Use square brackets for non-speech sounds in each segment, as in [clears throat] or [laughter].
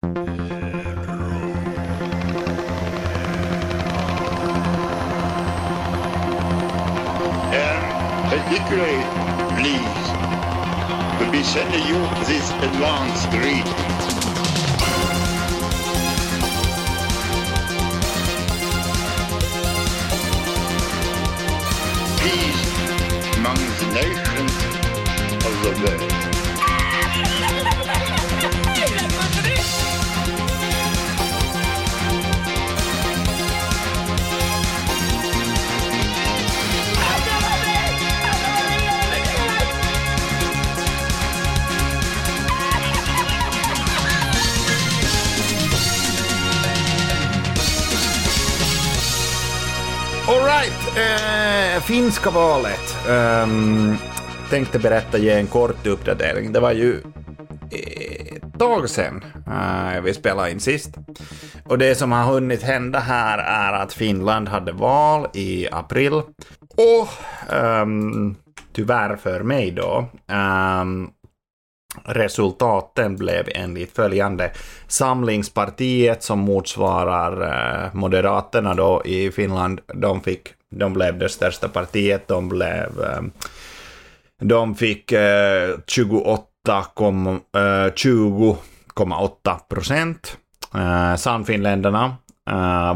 And particularly pleased to be sending you this advanced greeting. Peace among the nations of the world. Äh, finska valet. Ähm, tänkte berätta, ge en kort uppdatering. Det var ju eh, ett tag sedan äh, vi spelade in sist. Och det som har hunnit hända här är att Finland hade val i april. Och ähm, tyvärr för mig då, ähm, Resultaten blev enligt följande. Samlingspartiet som motsvarar Moderaterna då i Finland, de, fick, de blev det största partiet. De blev... Eh, de fick eh, 20,8 eh, procent. Eh, Sannfinländarna,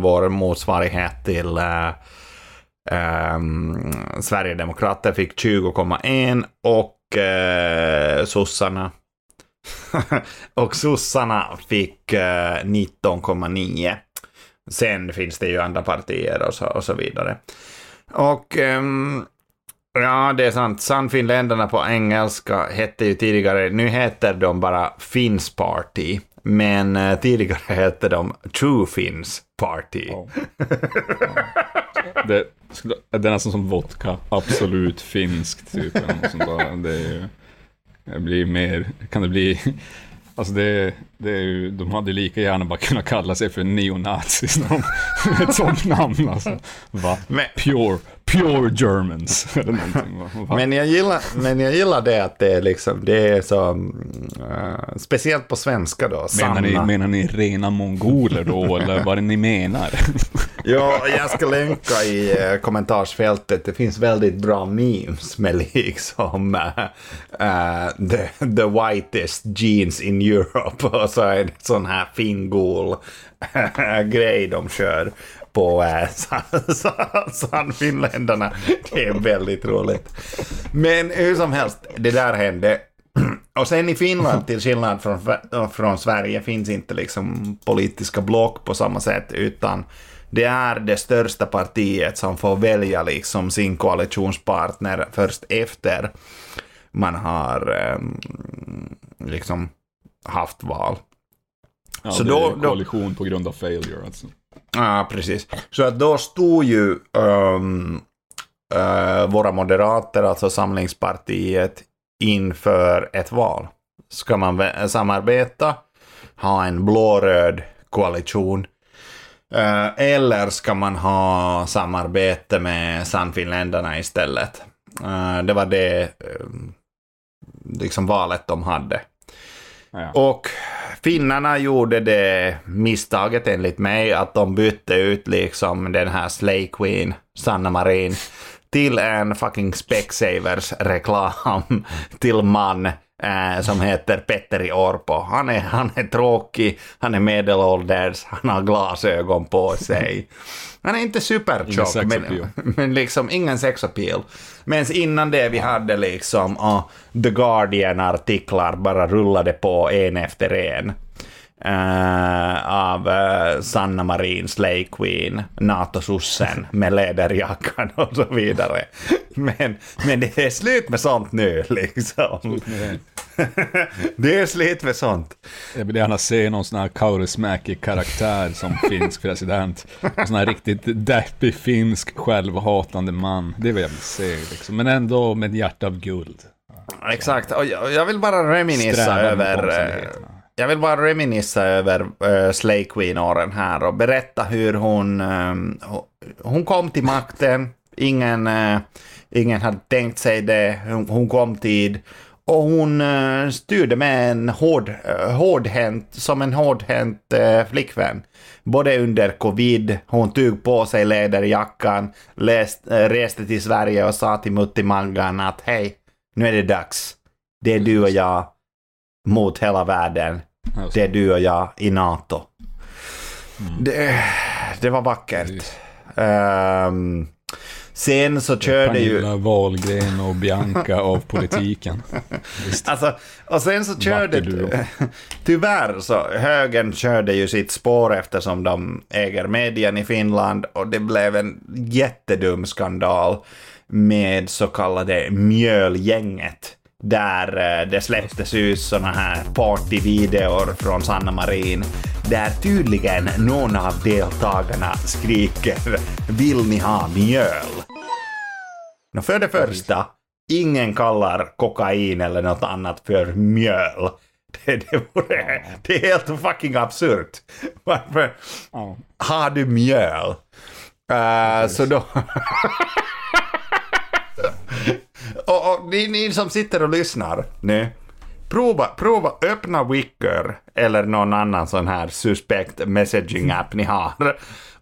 vår motsvarighet till Sverigedemokrater fick 20,1 och uh, sossarna [laughs] och sossarna fick 19,9. Sen finns det ju andra partier och så, och så vidare. Och um, ja, det är sant. Sannfinländarna på engelska hette ju tidigare, nu heter de bara Finns Party. Men uh, tidigare hette de True Finns Party. Oh. Det, det är nästan som vodka, absolut finskt typ. sånt där. Det, ju, det blir mer, kan det bli, alltså det, det är ju, de hade lika gärna bara kunnat kalla sig för neonazis. [laughs] Ett sånt namn alltså. Va? Men- Pure, pure Germans. [laughs] Men jag, gillar, men jag gillar det att det är liksom, det är så, uh, speciellt på svenska då, Menar ni, menar ni rena mongoler då, eller vad är ni menar? [laughs] Ja, jag ska länka i uh, kommentarsfältet, det finns väldigt bra memes med liksom uh, the, the whitest jeans in Europe. [laughs] Och så är det sån här fingol grej de kör på [laughs] äh, Sannfinländarna. Det är väldigt roligt. Men hur som helst, det där hände. [clears throat] Och sen i Finland, till skillnad från, från Sverige, finns inte liksom politiska block på samma sätt, utan det är det största partiet som får välja liksom sin koalitionspartner först efter man har ehm, liksom haft val. Ja, Så det då- är då- koalition på grund av failure alltså. Ja, precis. Så att då stod ju um, uh, våra moderater, alltså Samlingspartiet, inför ett val. Ska man samarbeta, ha en blå-röd koalition, uh, eller ska man ha samarbete med Sannfinländarna istället? Uh, det var det ehm, liksom valet de hade. Ja. Och finnarna gjorde det misstaget enligt mig att de bytte ut liksom den här Slay Queen, Sanna Marin, till en fucking Specsavers reklam till man äh, som heter Petteri Orpo. Han är, han är tråkig, han är medelålders, han har glasögon på sig. Han är inte supertjock, men, [laughs] men liksom ingen sexappeal. Men innan det vi hade liksom ah, The Guardian-artiklar bara rullade på en efter en. Eh, av eh, Sanna Marin, Slay Queen, NATO-sossen med läderjackan och så vidare. [laughs] Men, men det är slut med sånt nu [laughs] liksom. [laughs] det är slut med sånt. Jag vill gärna se någon sån här Kaurismäki-karaktär som [laughs] finsk president. En sån här riktigt deppig finsk självhatande man. Det vill jag se liksom. Men ändå med ett hjärta av guld. Exakt, och jag, vill bara reminissa Strävan över... Jag vill bara reminissa över uh, Slay Queen-åren här och berätta hur hon... ehm, hon- kom till makten, ingen, eh, ingen hade tänkt sig det, hon, hon kom tid Och hon eh, styrde med en hård, eh, hårdhänt, som en hårdhänt eh, flickvän. Både under covid, hon tog på sig läderjackan, läst, reste till Sverige och sa till Mutti Mangan att hej, nu är det dags. Det är du och jag mot hela världen. Det är du och jag i NATO. Det, det var vackert. Ehm, sen så körde ju... Pernilla Wahlgren och Bianca av politiken. [laughs] Visst. Alltså, och sen så körde... Duo. [laughs] Tyvärr så högern körde ju sitt spår eftersom de äger medien i Finland och det blev en jättedum skandal med så kallade mjölgänget. Där eh, det släpptes ut såna här partyvideor från Sanna Marin där tydligen någon av deltagarna skriker “Vill ni ha mjöl?” Nå, för det första, ingen kallar kokain eller något annat för mjöl. Det, det, vore, det är helt fucking absurt. Varför Ja. har du mjöl? Eh, så då... och, och ni, ni som sitter och lyssnar nu, prova, prova öppna Wicker eller någon annan sån här suspekt messaging app ni har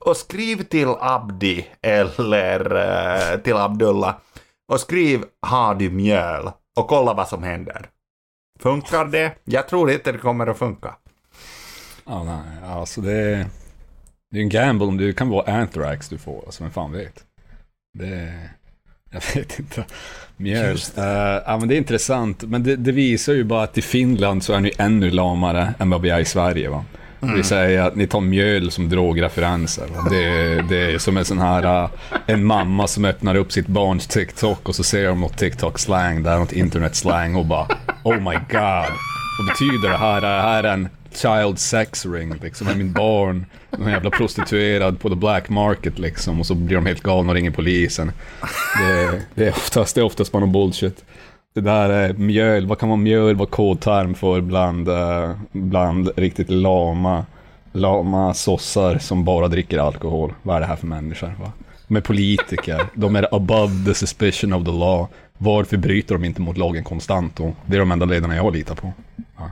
och skriv till Abdi eller eh, till Abdullah och skriv har du mjöl och kolla vad som händer. Funkar det? Jag tror inte det kommer att funka. Ja, nej, alltså det är, det är en gamble om det kan vara anthrax du får, alltså vem fan vet. Det, jag vet inte. Mjöl. Just Uh, ja, men det är intressant, men det, det visar ju bara att i Finland så är ni ännu lamare än vad vi är i Sverige. Va? Mm. Det säger att ni tar mjöl som drogreferenser. Det, det är som en sån här, eh, en mamma som öppnar upp sitt barns TikTok och så ser de något TikTok-slang, där något internet-slang och bara Oh my god. Vad betyder det här? Det här är en child sex ring liksom. Är min barn någon jävla prostituerad på the black market liksom. Och så blir de helt galna och ringer polisen. Det, det, är, oftast, det är oftast bara någon bullshit. Det där är mjöl, vad kan vara mjöl vara kodterm för bland, eh, bland riktigt lama, lama sossar som bara dricker alkohol? Vad är det här för människor? Va? De är politiker, de är above the suspicion of the law. Varför bryter de inte mot lagen konstant då? Det är de enda ledarna jag litar på. Ja.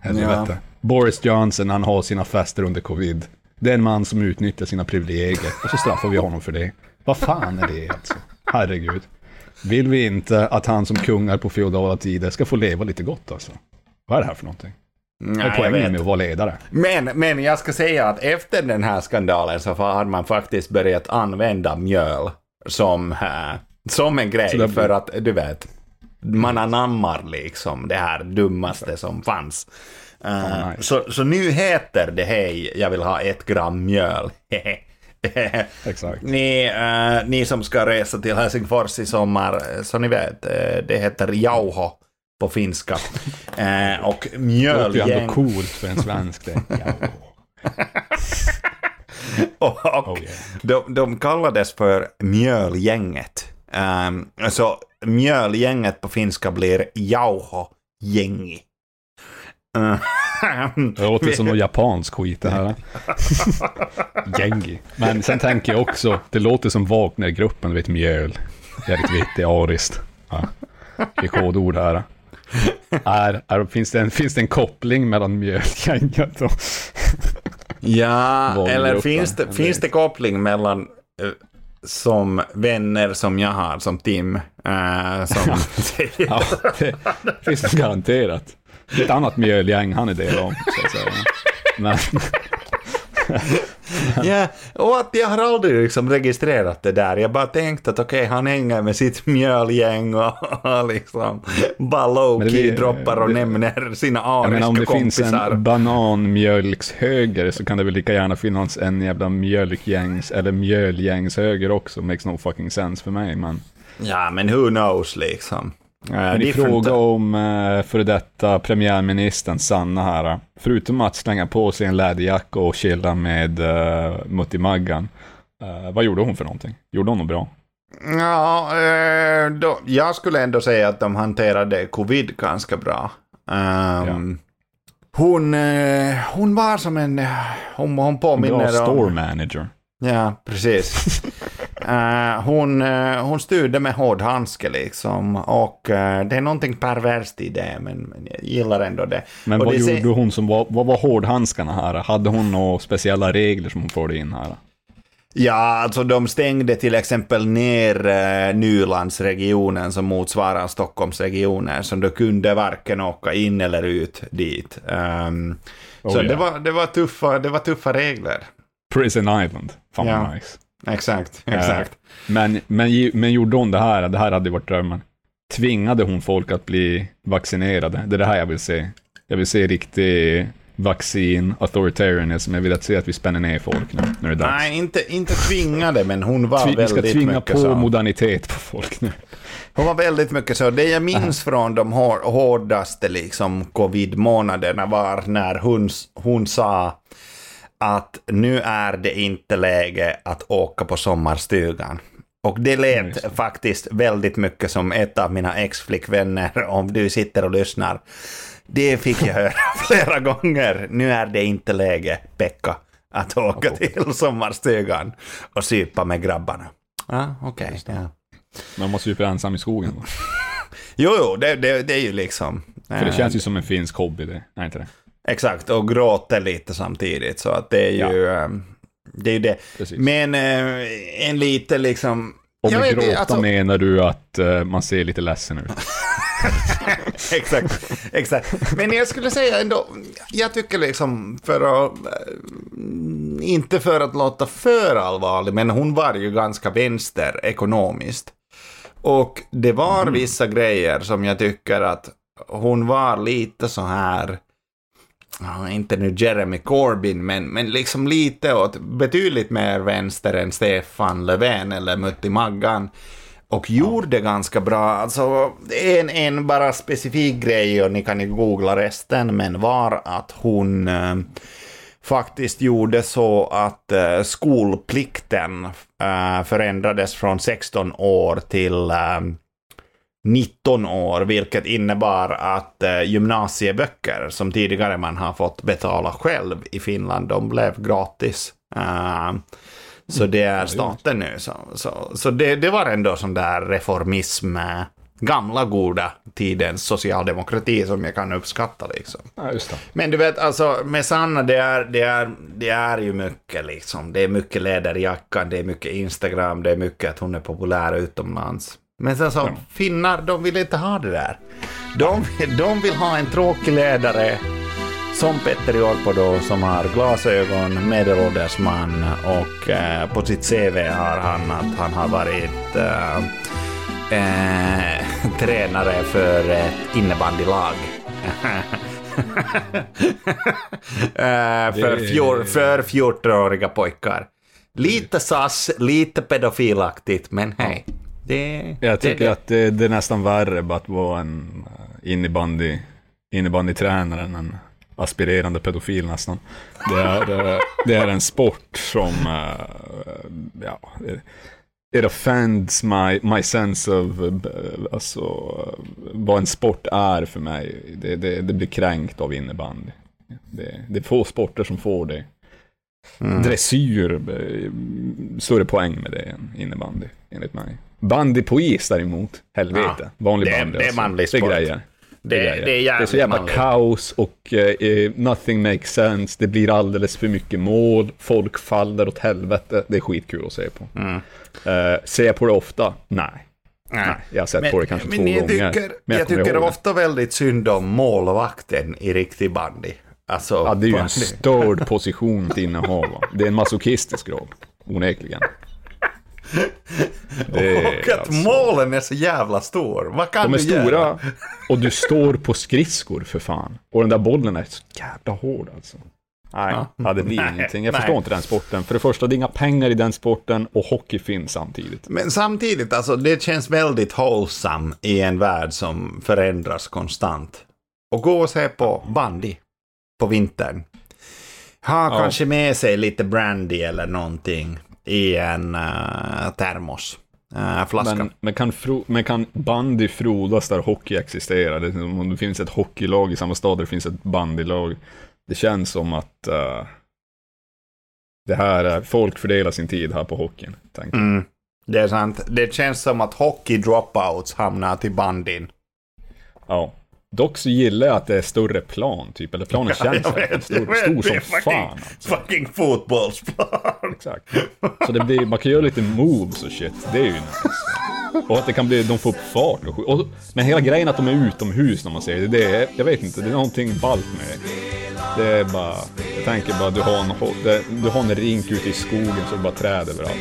Helvete. Boris Johnson, han har sina fester under covid. Det är en man som utnyttjar sina privilegier och så straffar vi honom för det. Vad fan är det alltså? Herregud. Vill vi inte att han som kungar på feodala tider ska få leva lite gott alltså? Vad är det här för någonting? Vad Nej, är jag poängen med att vara ledare? Men, men jag ska säga att efter den här skandalen så har man faktiskt börjat använda mjöl som, eh, som en grej blir- för att, du vet, man anammar liksom det här dummaste som fanns. Fan, nice. så, så nu heter det hej, jag vill ha ett gram mjöl. [laughs] [laughs] Exakt. Ni, eh, ni som ska resa till Helsingfors i sommar, eh, så ni vet, eh, det heter jauho på finska. [laughs] Eh, och Det låter ju ändå mjölgäng... coolt för en svensk det. [laughs] Och, och Oh, yeah. de, de kallades för mjölgänget. Um, så mjölgänget på finska blir jauho-gängi. Uh, [laughs] Det låter som någon japansk skit det här. [laughs] Gengi. Men sen tänker jag också, det låter som Wagner-gruppen, du vet mjöl. Jävligt vettig, ariskt. Ja. Det är kodord här. Är, är, finns, det en, finns det en koppling mellan mjölgänget och... ja, eller finns det, finns det koppling mellan eh, som vänner som jag har, som Tim, eh, som [laughs] Ja, det finns det garanterat. Ett annat mjölgäng han är del av, så att säga. Men, [laughs] Ja, och att jag har aldrig liksom registrerat det där. Jag bara tänkte att okej, han hänger med sitt mjölgäng och, [laughs] liksom bara low droppar och det- nämner sina jag menar om ariska det finns kompisar. en bananmjölkshöger så kan det väl lika gärna finnas en jävla mjölkgängs eller mjölgängshöger också. Makes no fucking sense för mig. Men, Ja, men who knows liksom. Uh, men i fråga om eh, före detta premiärministern Sanna här. Förutom att slänga på sig en läderjacka och chilla med uh, Mutti Maggan. eh, vad gjorde hon för någonting? Gjorde hon något bra? Ja, eh, då, jag skulle ändå säga att de hanterade covid ganska bra. Ehm, hon, eh, hon var som en... Hon, hon En påminner bra om... store manager. Ja, precis. [laughs] Eh, hon, uh, hon styrde med hård handske liksom. Och uh, det är någonting perverst i det, men, men jag gillar ändå det. Men och vad det gjorde ser- hon som var, vad var hårdhandskarna här? Hade hon några speciella regler som hon förde in här? Ja, alltså de stängde till exempel ner uh, Nylandsregionen som motsvarar Stockholmsregionen, så du kunde varken åka in eller ut dit. Ehm, Oh, så ja. det, var, det, var tuffa, det var tuffa regler. Prison Island. Fan Ja. vad nice. Exakt, exakt. Men, men, gi- men gjorde hon det här, det här hade varit drömmen. Tvingade hon folk att bli vaccinerade? Det är det här jag vill se. Jag vill se riktig vaccin authoritarianism. Jag vill att se att vi spänner ner folk nu, när det är dags. Nej, inte, inte tvingade, men hon var Tvi- vi ska väldigt tvinga mycket på så. modernitet på folk nu. Hon var väldigt mycket så. Det jag minns från de hår, hårdaste liksom, covid-månaderna var när hon, hon sa att nu är det inte läge att åka på sommarstugan. Och det lät det. faktiskt väldigt mycket som ett av mina ex-flickvänner, om du sitter och lyssnar. Det fick jag höra [laughs] flera gånger. Nu är det inte läge, Pekka, att åka till sommarstugan och sypa med grabbarna. Ja, okej. ja. Man måste ju ensam i skogen. [laughs] Jo, jo, det, det, det är ju liksom... För det eh, känns ju som en finsk hobby det. Nej, inte det. Exakt, och gråter lite samtidigt. Så att det är ju... eh, Det är ju det. Precis. Men eh, en lite liksom... Och med gråta alltså- menar du att eh, man ser lite ledsen ut? [laughs] exakt, exakt. Men jag skulle säga ändå, jag tycker liksom för att, eh, inte för att låta för allvarlig, men hon var ju ganska vänster ekonomiskt. Och det var vissa grejer som jag tycker att hon var lite så här, ja, inte nu Jeremy Corbyn, men, men liksom lite åt betydligt mer vänster än Stefan Löfven eller Mutti Maggan. Och gjorde ganska bra, alltså en, en bara specifik grej och ni kan ju googla resten, men var att hon eh, faktiskt gjorde så att eh, skolplikten eh, förändrades från 16 år till eh, 19 år, vilket innebar att eh, gymnasieböcker som tidigare man har fått betala själv i Finland, de blev gratis. Eh, så det är staten nu. Så, så, så det, det var ändå sån där reformism, eh, gamla goda tidens socialdemokrati som jag kan uppskatta liksom. Ja. Men du vet, alltså med Sanna, det är, det är, det är ju mycket liksom. Det är mycket läderjackan, det är mycket Instagram, det är mycket att hon är populär utomlands. Men sen så, Ja. finnar, de vill inte ha det där. De, de vill ha en tråkig ledare som Petteri Orpo då, som har glasögon, medelålders man och eh, på sitt CV har han att han har varit eh, eh, [laughs] tränare för ett innebandylag. [laughs] Eh, för, fjor, för 14-åriga pojkar. Lite sass, lite pedofilaktigt, men hej. Det, Jag tycker det, att det, det är nästan värre bara att vara en innebandy, innebandytränare än en aspirerande pedofil nästan. Det är, eh, det är en sport som, eh, ja, it- offends my, my sense of, eh, alltså, vad en sport är för mig. Det, det, det blir kränkt av innebandy. Det, det är få sporter som får det. Mm. Dressyr, större poäng med det än innebandy, enligt mig. Bandy på is däremot, helvete. Ja, Vanlig det är- bandy det är alltså. manlig Det är sport. grejer. Det- grejer. det är jävligt så jävla manligt. kaos och eh, nothing makes sense. Det blir alldeles för mycket mål. Folk faller åt helvete. Det är skitkul att se på. Mm. Eh, ser jag på det ofta? Nej. Nej. Nej. Jag har sett på det kanske men två jag gånger. Tycker, men jag kommer tycker det. ofta väldigt synd om målvakten i riktig bandy. Alltså, Ja, det är ju en störd [laughs] position att inneha. Det är en masochistisk roll, onekligen. Är Och att alltså- målen är så jävla stor. Vad kan De är du göra? stora och du står på skridskor för fan. Och den där bollen är så jävla hård alltså. Nej, Ja. det blir Nej, ingenting. Jag nej. förstår inte den sporten. För det första, det är inga pengar i den sporten och hockey finns samtidigt. Men samtidigt, alltså, det känns väldigt wholesome i en värld som förändras konstant. Och gå och se på bandy på vintern. Ha Ja. kanske med sig lite brandy eller någonting i en uh, termos. Uh, flaska. Men, men, kan fro, men kan bandy frodas där hockey existerar? Det, om det finns ett hockeylag i samma stad där det finns ett bandylag. Det känns som att eh, det här är, folk fördelar sin tid här på hockeyn. Mm. Det är sant. Det känns som att hockey dropouts hamnar till bandin. Ja. Dock så gillar jag att det är större plan, typ. Eller planen [laughs] känns jag vet, stor, vet, stor som fucking- fan. Alltså. Fucking fotbollsplan. Exakt. Så det blir, man kan göra lite moves och shit. Det är ju nice. Och att det kan bli, de får upp fart och, och Men hela grejen att de är utomhus när man ser det, det är, jag vet inte, det är någonting ballt med det. Det är bara, jag tänker bara, du har en, du har en rink ute i skogen så det är bara träd överallt.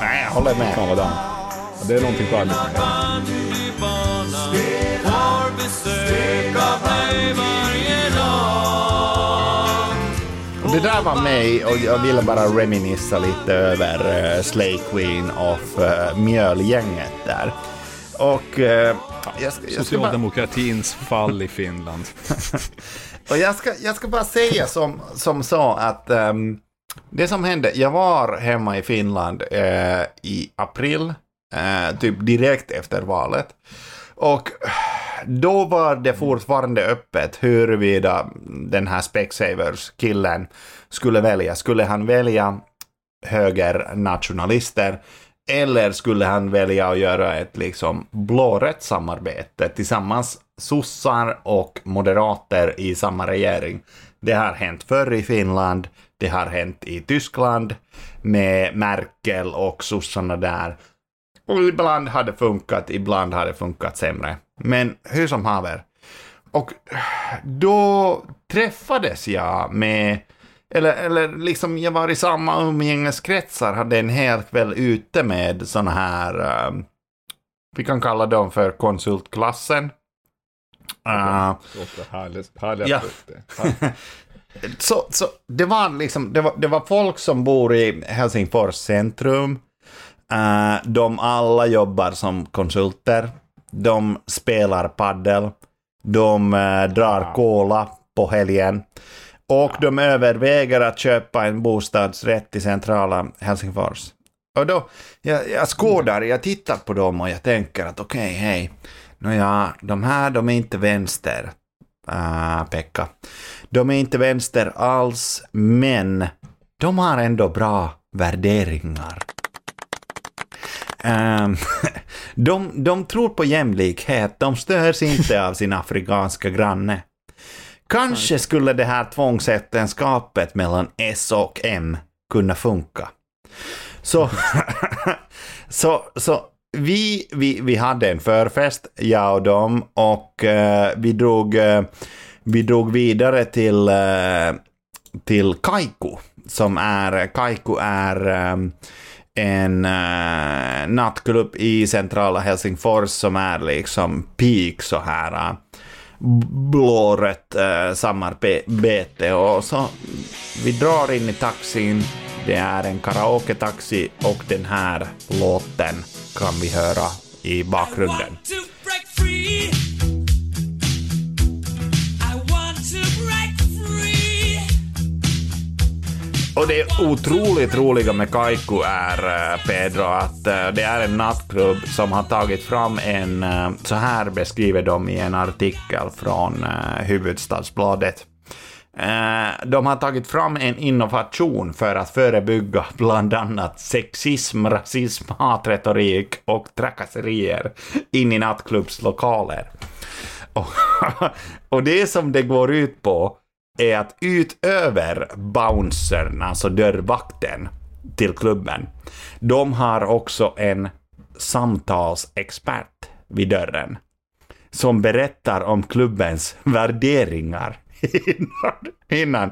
Nej, jag håller med. Fan vad. Ja, Det är någonting charmigt med det. Får besök av dig varje dag Det där var mig och jag ville bara reminissa lite över uh, Slay Queen och uh, Mjölgänget där. Och uh, jag ska, jag ska bara, Socialdemokratins fall i Finland. [laughs] och jag ska, jag ska bara säga som, som så att ehm, det som hände, jag var hemma i Finland eh, i april, eh, typ direkt efter valet. Och då var det fortfarande öppet huruvida den här Specsavers-killen skulle välja. Skulle han välja högernationalister eller skulle han välja att göra ett liksom blårött samarbete tillsammans sossar och moderater i samma regering? Det har hänt förr i Finland, det har hänt i Tyskland med Merkel och sossarna där. Och ibland har det funkat, ibland har det funkat sämre. Men hur som haver. Och då träffades jag med, eller, eller liksom jag var i samma umgängeskretsar, hade en hel kväll ute med såna här, um, vi kan kalla dem för konsultklassen. Uh, Ja. [laughs] så, så det var liksom, det var, det var folk som bor i Helsingfors centrum. Eh, de alla jobbar som konsulter. De spelar paddel. De eh, drar cola på helgen. Och de överväger att köpa en bostadsrätt i centrala Helsingfors. Och då, jag, jag skådar, jag tittar på dem och jag tänker att okej, hej. Nåja, de här, de är inte vänster. Uh, Pekka. De är inte vänster alls, men de har ändå bra värderingar. Ehm, [laughs] de, de tror på jämlikhet, de störs inte av sin afrikanska granne. Kanske skulle det här tvångsäktenskapet mellan S och M kunna funka. Så, [laughs] så, så vi, vi, vi hade en förfest, jag och dem, och eh, vi, drog, eh, vi drog vidare till, eh, till Kaiku, som är, Kaiku är eh, en uh, nattklubb i centrala Helsingfors som är liksom peak så här uh, blårött uh, samarbete och så vi drar in i taxin. Det är en karaoke-taxi och den här låten kan vi höra i bakgrunden. Och det otroligt roliga med Kaiku är, eh, Pedro, att eh, det är en nattklubb som har tagit fram en, eh, så här beskriver de i en artikel från Huvudstadsbladet. De har tagit fram en innovation för att förebygga bland annat sexism, rasism, hatretorik och trakasserier in i nattklubbslokaler. Och, [laughs] och det som det går ut på är att utöver bouncern, alltså dörrvakten till klubben, de har också en samtalsexpert vid dörren som berättar om klubbens [laughs] värderingar innan, innan,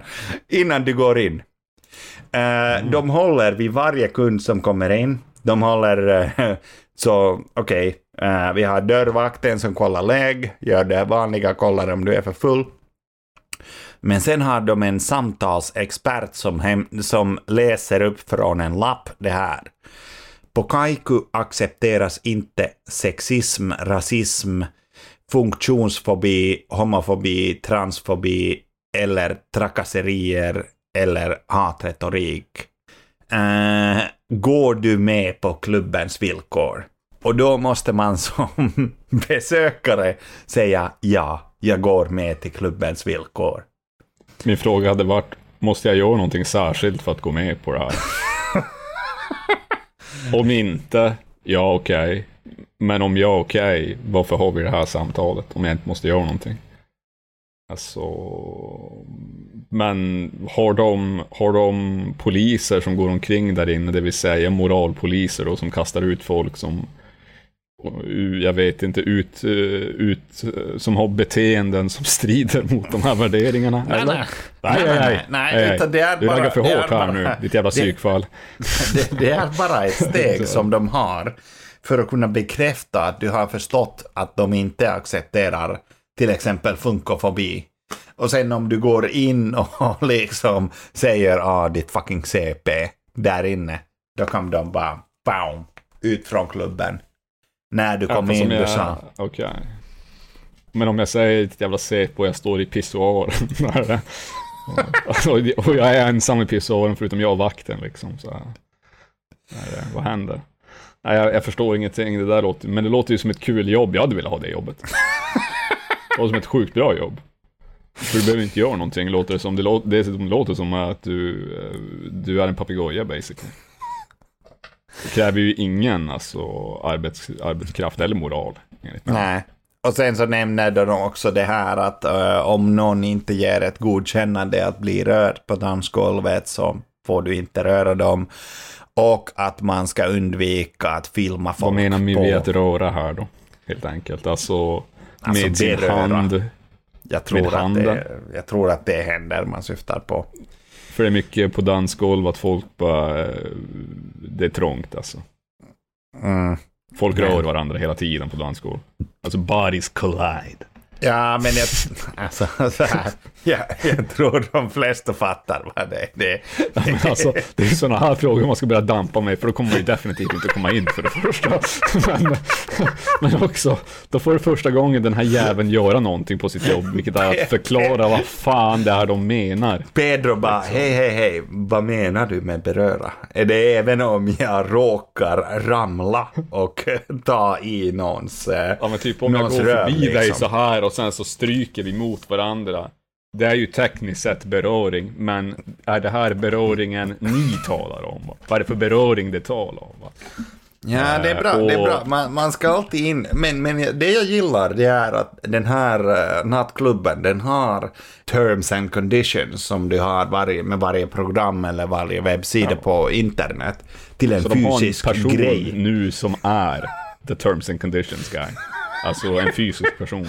innan du går in. Eh, De håller vid varje kund som kommer in. De håller eh, [laughs] så, okej, eh, vi har dörrvakten som kollar läge, gör det vanliga, kollar om du är för full. Men sen har de en samtalsexpert som, hem, som läser upp från en lapp det här. På Kaiku accepteras inte sexism, rasism, funktionsfobi, homofobi, transfobi eller trakasserier eller hatretorik. Uh, går du med på klubbens villkor? Och då måste man som [laughs] besökare säga ja, jag går med till klubbens villkor. Min fråga hade varit, måste jag göra någonting särskilt för att gå med på det här? [laughs] Om inte, ja okej. Men om jag okej, varför har vi det här samtalet om jag inte måste göra någonting? Alltså, men har de, har de poliser som går omkring där inne, det vill säga moralpoliser då, som kastar ut folk som, jag vet inte, ut, eh, ut, eh, som har beteenden som strider mot de här värderingarna? Nej, eller? nej. nej, nej, nej, nej, utan det är Du bara- lägger för det är hårt här bara- nu, ditt jävla [laughs] psykfall. Det, det är bara ett [laughs] steg som de har för att kunna bekräfta att du har förstått att de inte accepterar till exempel funkofobi. Och sen om du går in och [laughs] liksom säger ah, ditt fucking CP där inne, då kan de bara boom, ut från klubben. När du kom fast in, sa Okej. Men om jag säger ett jävla CP och jag står i pissoaren. där, [laughs] och, jag är ensam i pissoaren förutom jag och vakten liksom. Så. Nej, vad händer? Nej, jag, jag förstår ingenting. Det där låter, men det låter ju som ett kul jobb. Jag hade velat ha det jobbet. Det låter som ett sjukt bra jobb. För du behöver inte göra någonting, låter det som. Det låter, dessutom låter som att du, eh, du är en papegoja basically. Det kräver ju ingen alltså, arbets, arbetskraft eller moral. Nej. Och sen så nämner de också det här att eh, om någon inte ger ett godkännande att bli rörd på dansgolvet så får du inte röra dem. Och att man ska undvika att filma folk Vad menar vi med att röra här då? Helt enkelt. Alltså, Alltså, med sin beröra. hand. Jag tror, att handen. det, jag tror att det händer man syftar på. För det är mycket på dansgolv att folk bara... eh, Det är trångt alltså. Mm. Folk rör varandra hela tiden på dansgolv. Alltså bodies collide. Ja, men jag, [laughs] alltså, så här, ja, jag tror de flesta fattar vad det är. Det, Ja, men alltså, det är sådana här frågor man ska börja dampa med, för då kommer man ju definitivt inte komma in för det första. [laughs] Men, men också, då får du första gången den här jäveln göra någonting på sitt jobb, vilket är att förklara vad fan det är de menar. Pedro bara, hej, hej, hej, vad menar du med beröra? Är det även om jag råkar ramla och ta i någons... eh, Ja men typ om jag går förbi dig liksom. så här och sen så stryker vi mot varandra. Det är ju tekniskt sett beröring, men är det här beröringen ni talar om? Va? Vad är det för beröring det talar om? Va? Ja, det är bra. Det är och- bra. Man, man ska alltid in. Men, men det jag gillar det är att den här uh, nattklubben, den har terms and conditions som du har varje, med varje program eller varje webbsida på internet till en Så de har en fysisk person grej. nu som är the terms and conditions guy. Alltså en fysisk person.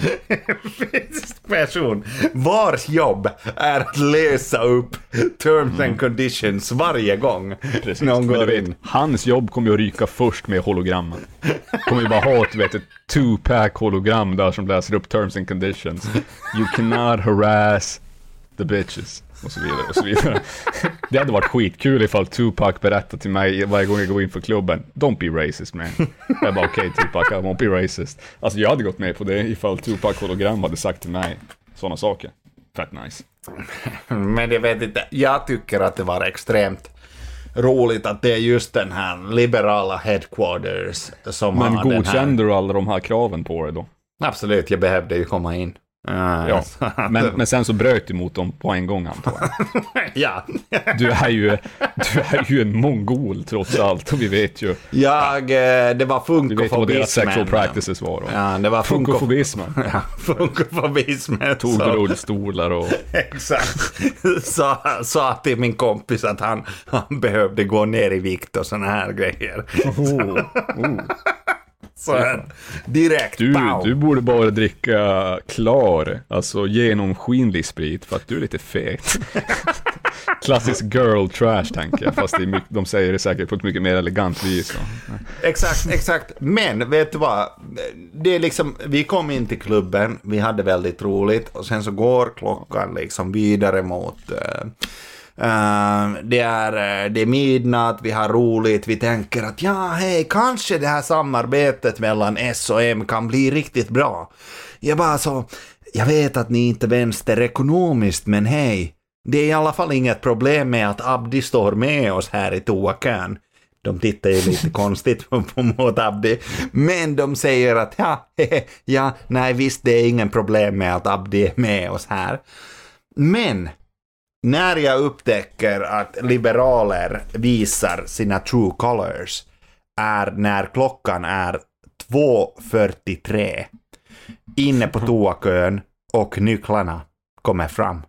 fysisk person vars jobb är att läsa upp terms and conditions varje gång Mm. Precis. någon går vet, in. hans jobb kommer ju att ryka först med hologrammen. Kommer ju bara ha ett, vet, ett two-pack hologram där som läser upp terms and conditions. You cannot harass the bitches. Och så vidare, och så vidare. [laughs] Det hade varit skitkul ifall Tupac berättade till mig varje gång jag går in för klubben. Don't be racist man. Jag bara okej Tupac, I won't be racist. Alltså jag hade gått med på det ifall Tupac hologram hade sagt till mig sådana saker. Fett nice. Men jag vet inte, jag tycker att det var extremt roligt att det är just den här liberala headquarters som Men har den här... godkände du alla de här kraven på det då? Absolut, jag behövde ju komma in. Uh, Ja, men, men sen så bröt du mot dem på en gång antar jag. [laughs] ja. Du är ju, du är ju en mongol trots allt och vi vet ju, Jag, eh, det var vi vet vad deras sexual funkofobismen. practices var. Då. Ja, det var funko- Funkofobismen. [laughs] Ja, funkofobismen. Tog så- rullstolar och... [laughs] Exakt. Sa, sa till min kompis att han, han behövde gå ner i vikt och såna här grejer. Så [laughs] här, direkt, Du, pow. du borde bara dricka klar, alltså genomskinlig sprit för att du är lite fet. [laughs] Klassisk girl trash tänker jag, fast mycket, de säger det säkert på ett mycket mer elegant vis. Exakt, exakt. Men vet du vad? Det är liksom, vi kom in till klubben, vi hade väldigt roligt och sen så går klockan liksom vidare mot eh, det, är, eh, det är midnatt, vi har roligt, vi tänker att ja, hej, kanske det här samarbetet mellan S och M kan bli riktigt bra. Jag bara så, jag vet att ni inte vänster ekonomiskt, men hej, det är i alla fall inget problem med att Abdi står med oss här i toakön. De tittar ju lite [laughs] konstigt på, på mot Abdi. Men de säger att ja, [laughs] ja, nej visst det är ingen problem med att Abdi är med oss här. Men när jag upptäcker att liberaler visar sina true colors är när klockan är 2.43 inne på toakön och nycklarna kommer fram.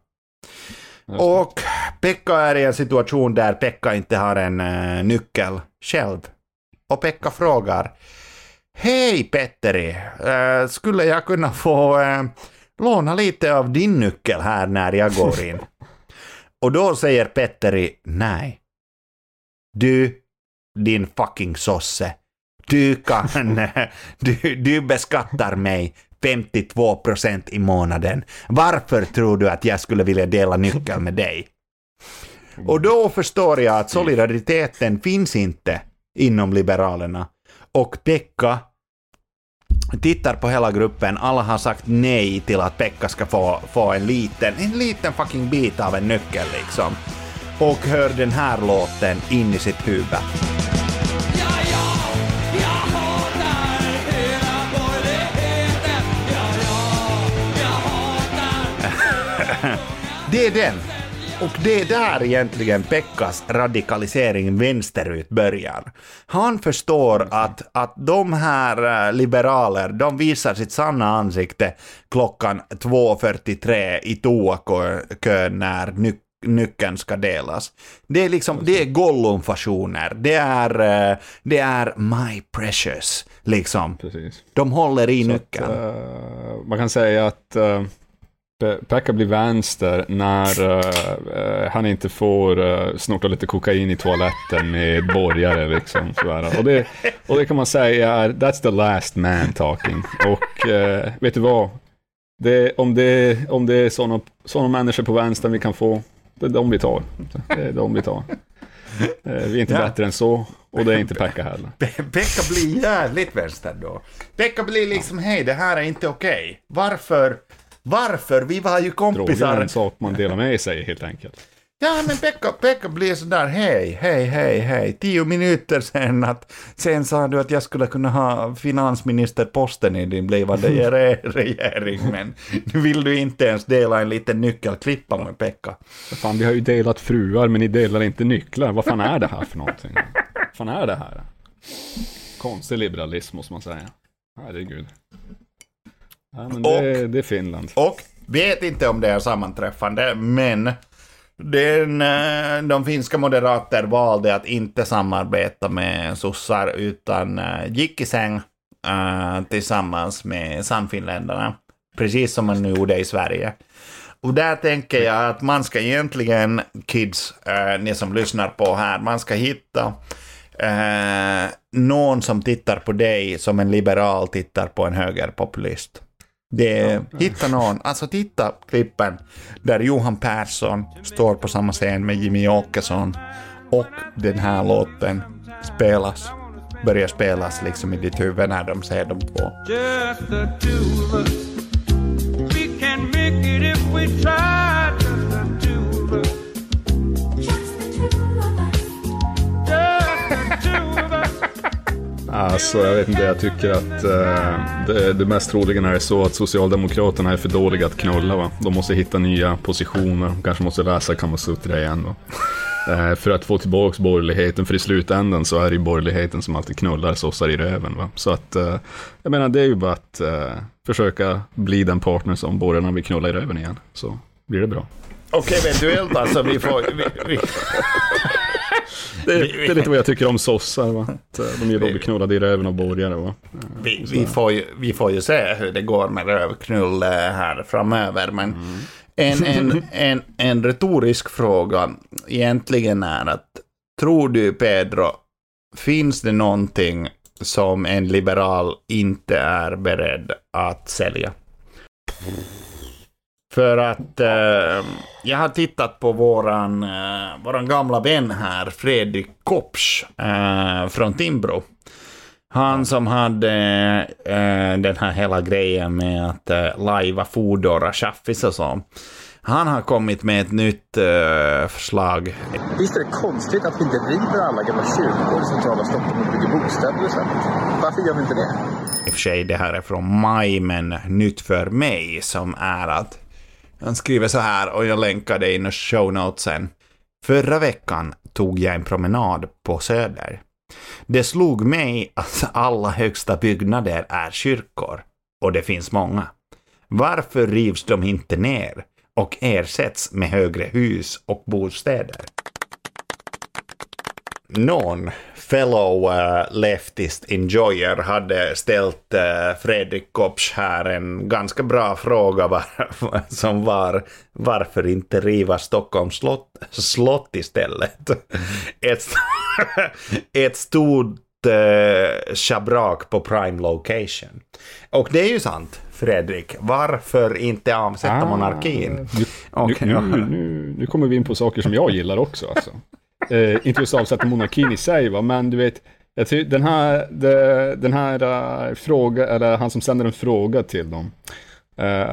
Och Pekka är i en situation där Pekka inte har en eh, nyckel själv. Och Pekka frågar Hej Petteri, eh, skulle jag kunna få eh, låna lite av din nyckel här när jag går in? [laughs] Och då säger Petteri nej. Du, din fucking sosse. Du kan, [laughs] du, du beskattar mig 52% i månaden. Varför tror du att jag skulle vilja dela nyckel med dig? Och då förstår jag att solidariteten finns inte inom Liberalerna. Och Pekka tittar på hela gruppen, alla har sagt nej till att Pekka ska få, få en liten, en liten fucking bit av en nyckel liksom. Och hör den här låten in i sitt huvud. [laughs] Det är den. Och det är där egentligen Pekkas radikalisering vänsterut börjar. Han förstår att, att de här eh, liberaler, de visar sitt sanna ansikte klockan 2.43 i toakön när ny, nyckeln ska delas. Det är liksom, det är Gollum-fasoner. Det är, eh, det är My Precious, liksom. Precis. De håller i nyckeln. Att, eh, man kan säga att uh, Pekka blir vänster när eh, han inte får uh, snorta lite kokain i toaletten med borgare. Liksom, sådär. Och, det, och det kan man säga är, that's the last man talking. Och eh, vet du vad? Det, om, det, om det är sådana såna människor på vänster vi kan få, det är de vi tar. Det är de vi tar. Vi är inte Ja. bättre än så, och det är inte Pekka heller. Pe- Pekka blir jävligt vänster då. Pekka blir liksom, hej, det här är inte okej. Varför? Varför? Vi var ju Droger är kompisar. en sak man delar med sig helt enkelt. Ja, men Pekka, Pekka blir sådär, hej, hej, hej, hej. Tio minuter sen att, sen sa du att jag skulle kunna ha finansministerposten i din blivande re- regering, men nu vill du inte ens dela en liten nyckelklippa med Pekka. Fan, vi har ju delat fruar, men ni delar inte nycklar. Vad fan är det här för någonting? Vad fan är det här? Konstig liberalism måste man säga. Herregud. Ja, men det, det är Finland. Och vet inte om det är sammanträffande, men den, eh, de finska moderater valde att inte samarbeta med sossar utan eh, gick i säng eh, tillsammans med Sannfinländarna. Precis som man nu gjorde i Sverige. Och där tänker jag att man ska egentligen, kids, ni som lyssnar på här, man ska hitta eh, någon som tittar på dig som en liberal tittar på en högerpopulist. Det, hitta någon, alltså titta klippen där Johan Persson står på samma scen med Jimmy Åkesson och den här låten spelas, börjar spelas liksom i ditt huvud när de ser de två. Just the two of us. We can make it if we try. Alltså, jag vet inte, jag tycker att eh, det, det mest troligen är så att Socialdemokraterna är för dåliga att knulla. Va? De måste hitta nya positioner, de kanske måste läsa Kamasutra igen. Va? Eh, för att få tillbaka borgerligheten, för i slutändan så är det ju borgerligheten som alltid knullar sossar i röven. Va? Så att, eh, jag menar, det är ju bara att eh, försöka bli den partner som borgarna vill knulla i röven igen. Så blir det bra. Och eventuellt alltså, vi får... Vi, vi, det, det är lite vad jag tycker om sossar. Va? Att, eh, de gillar att bli knullade i röven av borgare. Va? vi, vi, får ju, vi får ju se hur det går med rövknull eh, här framöver, men en, en, en, en retorisk fråga egentligen är att tror du Pedro, finns det någonting som en liberal inte är beredd att sälja? För att eh, jag har tittat på våran, eh, våran gamla vän här, Fredrik Kopsch eh, från Timbro. Han som hade eh, den här hela grejen med att eh, lajva Foodora chaffis och så. Han har kommit med ett nytt eh, förslag. Visst är det konstigt att vi inte river alla gamla kyrkor i centrala Stockholm och bygger bostäder istället? Varför gör vi inte det? I och för sig, det här är från maj, men nytt för mig som är att han skriver så här, och jag länkar det in i show notesen. Förra veckan tog jag en promenad på Söder. Det slog mig att alla högsta byggnader är kyrkor. Och det finns många. Varför rivs de inte ner och ersätts med högre hus och bostäder? Någon fellow uh, leftist enjoyer hade ställt uh, Fredrik Kopsch här en ganska bra fråga var, [laughs] som var varför inte riva Stockholms slott, slott istället? [laughs] Ett, [laughs] ett stort uh, schabrak på prime location. Och det är ju sant, Fredrik. Varför inte avsätta Ah, monarkin? Nu, Okej. nu, nu, nu kommer vi in på saker som jag gillar också. Alltså. Eh, inte just avsätta monarkin i sig, va? men du vet, jag tycker den här, de, den här uh, fråga, eller han som sänder en fråga till dem, eh,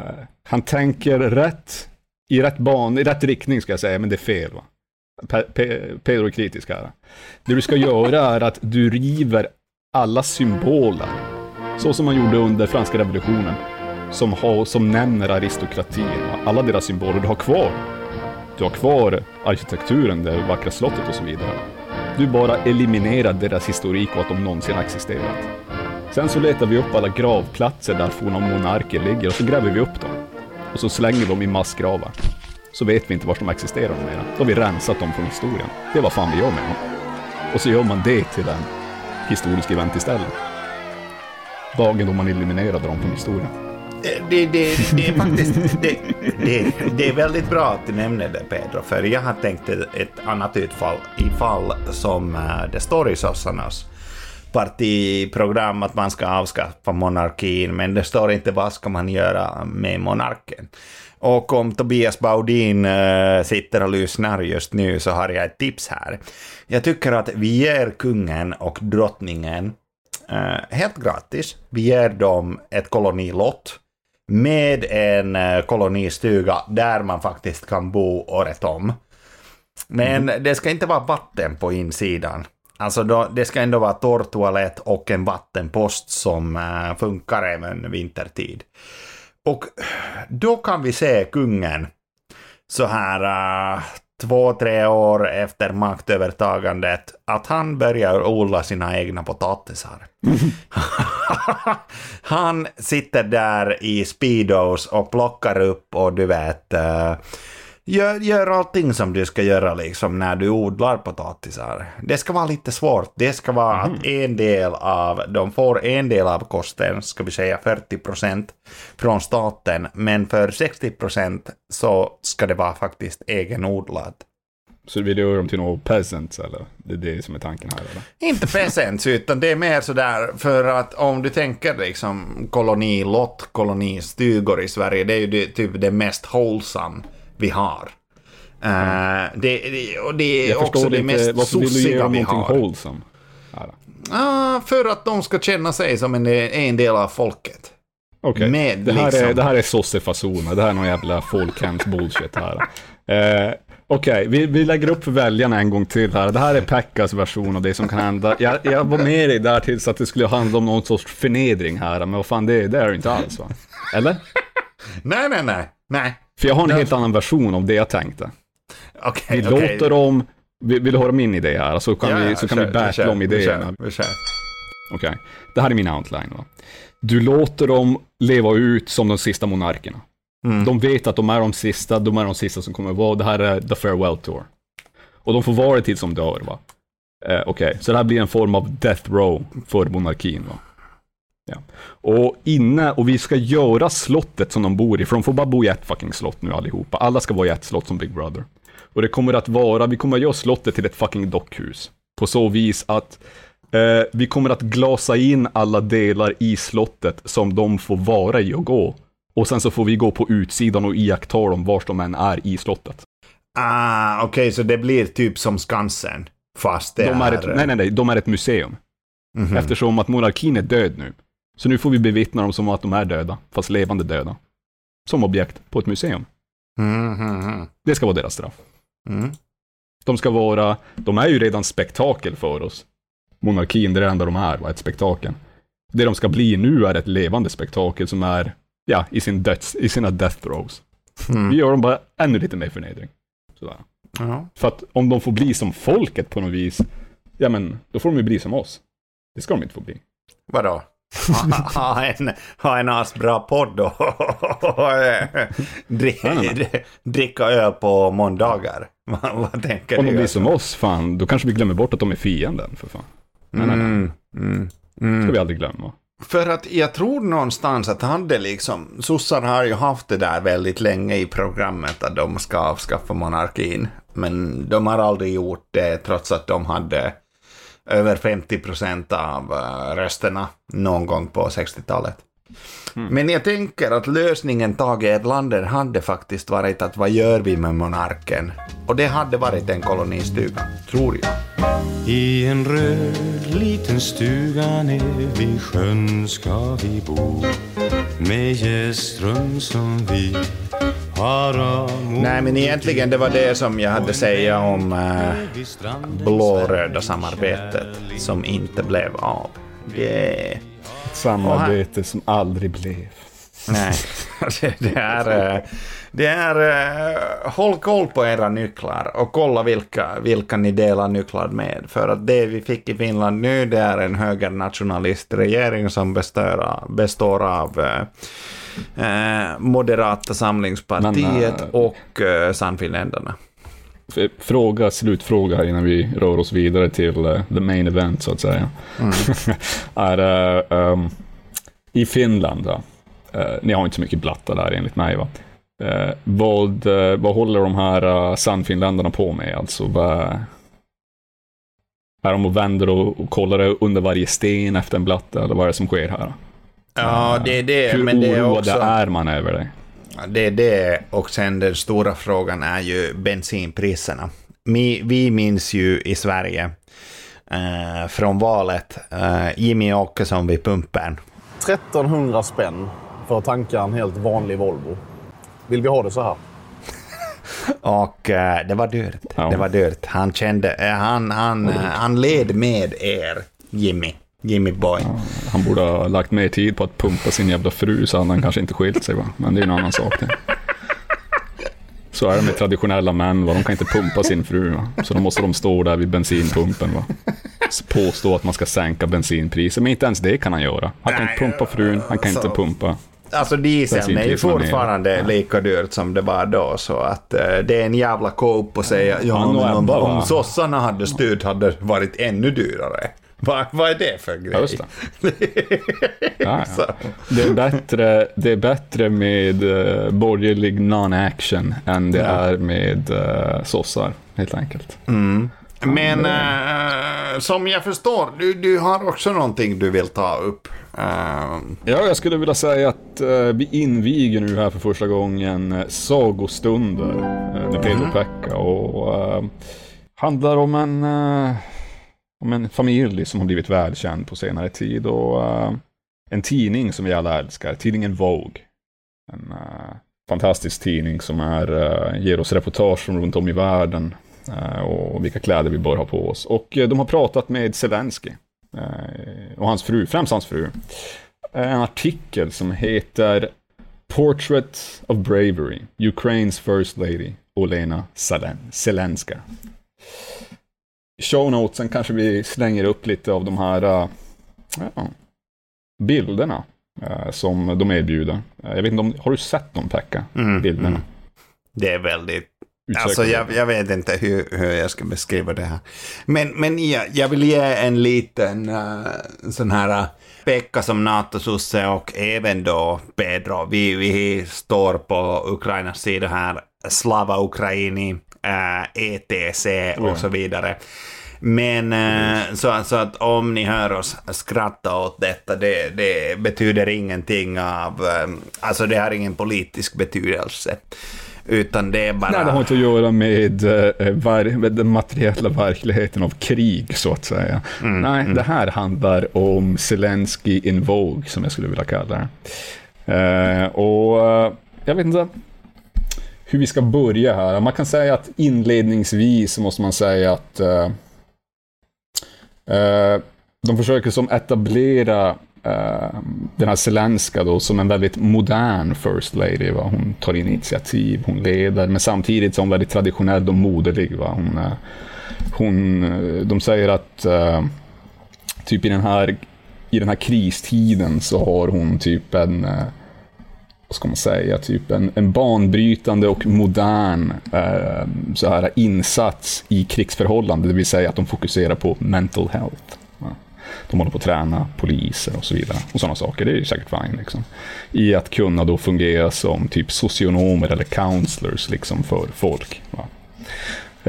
han tänker rätt, i rätt ban, i rätt riktning ska jag säga, men det är fel. Va? Pe- pe- Pedro är kritisk här. Det du ska göra är att du river alla symboler, så som man gjorde under franska revolutionen, som, har, som nämner aristokratin, va? alla deras symboler du har kvar. Du har kvar arkitekturen, det vackra slottet och så vidare. Du bara eliminerar deras historik och att de någonsin har existerat. Sen så letar vi upp alla gravplatser där forna monarker ligger och så gräver vi upp dem. Och så slänger vi dem i massgravar. Så vet vi inte var de existerar mer. Då har vi rensat dem från historien. Det är vad fan vi gör med dem. Och så gör man det till en historisk event istället. Dagen då man eliminerade dem från historien. Eh, det, det, det är faktiskt det, det, det är väldigt bra att du nämner det Pedro, för jag har tänkt ett annat utfall ifall som eh, det står i sossarnas partiprogram att man ska avskaffa monarkin, men det står inte vad ska man göra med monarken. Och om Tobias Baudin äh, sitter och lyssnar just nu så har jag ett tips här. Jag tycker att vi ger kungen och drottningen eh, helt gratis. Vi ger dem ett kolonilott med en eh, kolonistuga där man faktiskt kan bo året om. Men det ska inte vara vatten på insidan. Alltså då, det ska ändå vara torrtoalett och en vattenpost som eh, funkar även vintertid. Och då kan vi se kungen så här uh, två, tre år efter maktövertagandet att han börjar odla sina egna potatisar. [laughs] han sitter där i speedos och plockar upp och du vet uh, Gör, gör allting som du ska göra liksom när du odlar potatisar. Det ska vara lite svårt. Det ska vara att en del av, de får en del av kosten, ska vi säga 40% från staten, men för 60% så ska det vara faktiskt egenodlat. Så du vill göra dem till några peasants eller? Det är det som är tanken här eller? Inte presents, utan det är mer sådär för att om du tänker liksom kolonilott, kolonistugor i Sverige, det är ju det, typ det mest wholesome vi har. Eh, det, det, och det är också det inte, mest sossiga vi har. wholesome? Ah, för att de ska känna sig som en, en del av folket. Okej, Med det, här är, liksom- det här är sossefasoner, det här är någon jävla folkhems bullshit här. Eh, Okej, vi, vi lägger upp för väljarna en gång till här. Det här är Pekkas version av det som kan hända. Jag, jag var med dig där tills att det skulle handla om någon sorts förnedring här, men vad fan, det, det är det inte alls va? Eller? Nej, nej, nej. Nej. För jag har en helt annan version av det jag tänkte. Okej, Vi okej. låter dem, vill, vill du höra min idé här? Så kan Ja, vi, så kan kör, vi battla om idéerna. Vi kör, vi kör. Okej, det här är min outline. Va? Du låter dem leva ut som de sista monarkerna. Mm. De vet att de är de sista, de är de sista som kommer vara. Det här är the farewell tour. Och de får vara det tills de dör. Va? Eh, Okej, så det här blir en form av death row för monarkin. Va? Ja. Och inne, och vi ska göra slottet som de bor i, för de får bara bo i ett fucking slott nu allihopa. Alla ska vara i ett slott som Big Brother. Och det kommer att vara, vi kommer att göra slottet till ett fucking dockhus. På så vis att eh, vi kommer att glasa in alla delar i slottet som de får vara i och gå. Och sen så får vi gå på utsidan och iaktta dem vars de än är i slottet. Ah, okej, så det blir typ som Skansen. Fast det De är ett, nej, nej, nej, de är ett museum. Mhm. Eftersom att monarkin är död nu. Så nu får vi bevittna dem som att de är döda, fast levande döda. Som objekt på ett museum. Mm, mm, mm. Det ska vara deras straff. Mm. De ska vara, de är ju redan spektakel för oss. Monarkin, det är det enda de är, va? ett spektakel. Det de ska bli nu är ett levande spektakel som är, ja, i, sin döds, i sina death throws. Vi Mm. gör dem bara ännu lite mer förnedring. Sådär. Ja. För att om de får bli som folket på något vis, Ja, men då får de ju bli som oss. Det ska de inte få bli. Vadå? Ha- en, ha en asbra podd och dricka öl på måndagar. [laughs] vad, tänker Om de du? blir som oss, fan, då kanske vi glömmer bort att de är fienden, för fan. Nej, nej, nej. Mm, mm, mm. ska vi aldrig glömma. För att jag tror någonstans att hade liksom, sossarna har ju haft det där väldigt länge i programmet att de ska avskaffa monarkin. Men de har aldrig gjort det trots att de hade över 50 procent av eh, rösterna någon gång på 60-talet. Men jag tänker att lösningen Tage Erlander hade faktiskt varit att vad gör vi med monarken? Och det hade varit en kolonistuga, tror jag. I en röd liten stuga ner vid sjön ska vi bo med gästrum som vi har Nej, men egentligen det var det som jag hade att säga om stranden blå-röda samarbetet som inte blev av. Det... Ett samarbete som aldrig blev. Nej, det, [laughs] det är... eh, Det är... eh, Håll koll på era nycklar och kolla vilka, vilka ni delar nycklar med. För att det vi fick i Finland nu det är en högernationalistregering som består av, består av eh, Moderata samlingspartiet Men, eh, och eh, Sannfinländarna. Fråga, slutfråga innan vi rör oss vidare till the main event, så att säga. [laughs] är, eh, ehm, I Finland? Eh, ni har inte så mycket blattar där enligt mig, va? Eh, vad, vad håller de här uh, sannfinländarna på med? Alltså, vad, är de och vänder och, och kollar under varje sten efter en blatte, eller vad är det som sker här? Ja, det är det. Hur men det är också... är man över det? Det är det och sen den stora frågan är ju bensinpriserna. Vi, vi minns ju i Sverige eh, från valet eh, Jimmy Åkesson vid pumpen. 1300 spänn för att tanka en helt vanlig Volvo. Vill vi ha det så här? [laughs] Och eh, det var dyrt. Ja. Det var dyrt. Han kände, eh, han, han, eh, han led med er, Jimmy. Jimmy Boy. Han borde ha lagt mer tid på att pumpa sin jävla fru så hade han kanske inte skilt sig va. Men det är en annan sak det. Så är det med traditionella män va. De kan inte pumpa sin fru va. Så då måste de stå där vid bensinpumpen va. Så Påstå att man ska sänka bensinpriset. Men inte ens det kan han göra. Han kan inte Nej, pumpa frun, han kan inte så- pumpa. Alltså dieseln är ju fortfarande lika dyrt som det var då. Så att eh, det är en jävla cope att säga ja, Ja, men om, om sossarna hade styrt hade det varit ännu dyrare. Vad, vad är det för grej? Ja, just det. [laughs] Ja, ja. Det, är bättre, det är bättre med uh, borgerlig non-action än det är med uh, sossar, helt enkelt. Men eh, som jag förstår, du, du har också någonting du vill ta upp. Eh, Ja, jag skulle vilja säga att eh, vi inviger nu här för första gången uh, sagostunder uh, med Pedro Pekka och handlar om en, om en familj som har blivit välkänd på senare tid och uh, en tidning som vi alla älskar, tidningen Vogue. En uh, fantastisk tidning som är, uh, ger oss reportage från runt om i världen och vilka kläder vi bör ha på oss. Och de har pratat med Zelensky och hans fru, främst hans fru en artikel som heter Portrait of Bravery, Ukraines First Lady, Olena Zelen- Zelenska. Show notesen kanske vi slänger upp lite av de här uh, ja, bilderna uh, som de erbjuder. Uh, jag vet inte om, har du sett dem Pekka? Mm, Bilderna? mm. det är väldigt... Alltså jag, jag vet inte hur, hur jag ska beskriva det här. Men, men jag, jag vill ge en liten uh, sån här uh, Pekka som NATO-sosse och även då Pedro. Vi, vi står på Ukrainas sida här. Slava Ukraini, ETC och så vidare. Men eh, så, så att om ni hör oss skratta åt detta, det, det betyder ingenting av... eh, Alltså det har ingen politisk betydelse. Utan det är bara... Nej, det har inte att göra med, eh, med den materiella verkligheten av krig, så att säga. Nej, det här handlar om Zelensky in Vogue, som jag skulle vilja kalla det. Eh, och eh, jag vet inte hur vi ska börja här. Man kan säga att inledningsvis måste man säga att eh, eh, de försöker som etablera eh, den här Zelenska då som en väldigt modern First Lady. Va? Hon tar initiativ, hon leder, men samtidigt är hon väldigt traditionell och moderlig. Va? Hon, eh, hon, eh, de säger att eh, typ i den här i den här kristiden så har hon typ en, vad ska man säga, typ en, en banbrytande och modern eh, så här insats i krigsförhållande, det vill säga att de fokuserar på mental health. De håller på att träna poliser och så vidare. Och sådana saker, det är säkert fine. Liksom. I att kunna då fungera som typ socionomer eller counselors liksom, för folk. Va?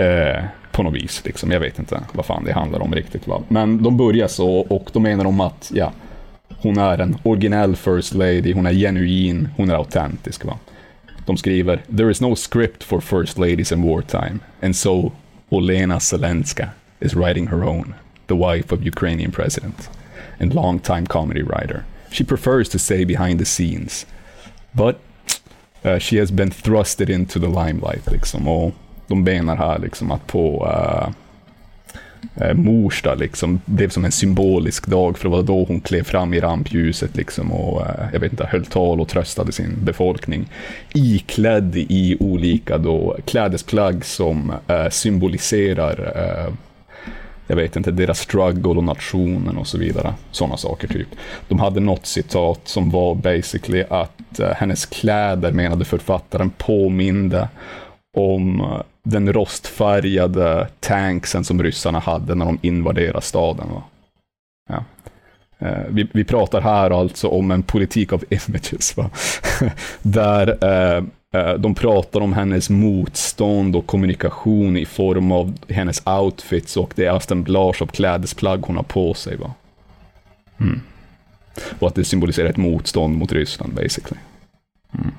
Eh, på något vis. Liksom. Jag vet inte vad fan det handlar om riktigt. Va? Men de börjar så och då menar de att ja, hon är en originell first lady, hon är genuin, hon är autentisk. Va? De skriver “There is no script for first ladies in wartime, and so Olena Zelenska is writing her own, the wife of Ukrainian president and long-time comedy writer. She prefers to stay behind the scenes, but uh, she has been thrusted into the limelight. Liksom, och de menar här liksom att på uh, uh, liksom, blev som en symbolisk dag, för det var då hon klev fram i rampljuset liksom, och eh, jag vet inte, höll tal och tröstade sin befolkning. Iklädd i olika då, klädesplagg som eh, symboliserar jag vet inte, deras struggle och nationen och så vidare. Sådana saker typ. De hade något citat som var basically att hennes kläder, menade författaren, påminde om den rostfärgade tanksen som ryssarna hade när de invaderade staden. Va? Ja. Eh, vi, vi, pratar här alltså om en politik av images, va? [laughs] där eh, eh, de pratar om hennes motstånd och kommunikation i form av hennes outfits och det assemblage av klädesplagg hon har på sig. Va? Mm. Och att det symboliserar ett motstånd mot Ryssland, basically. Mm.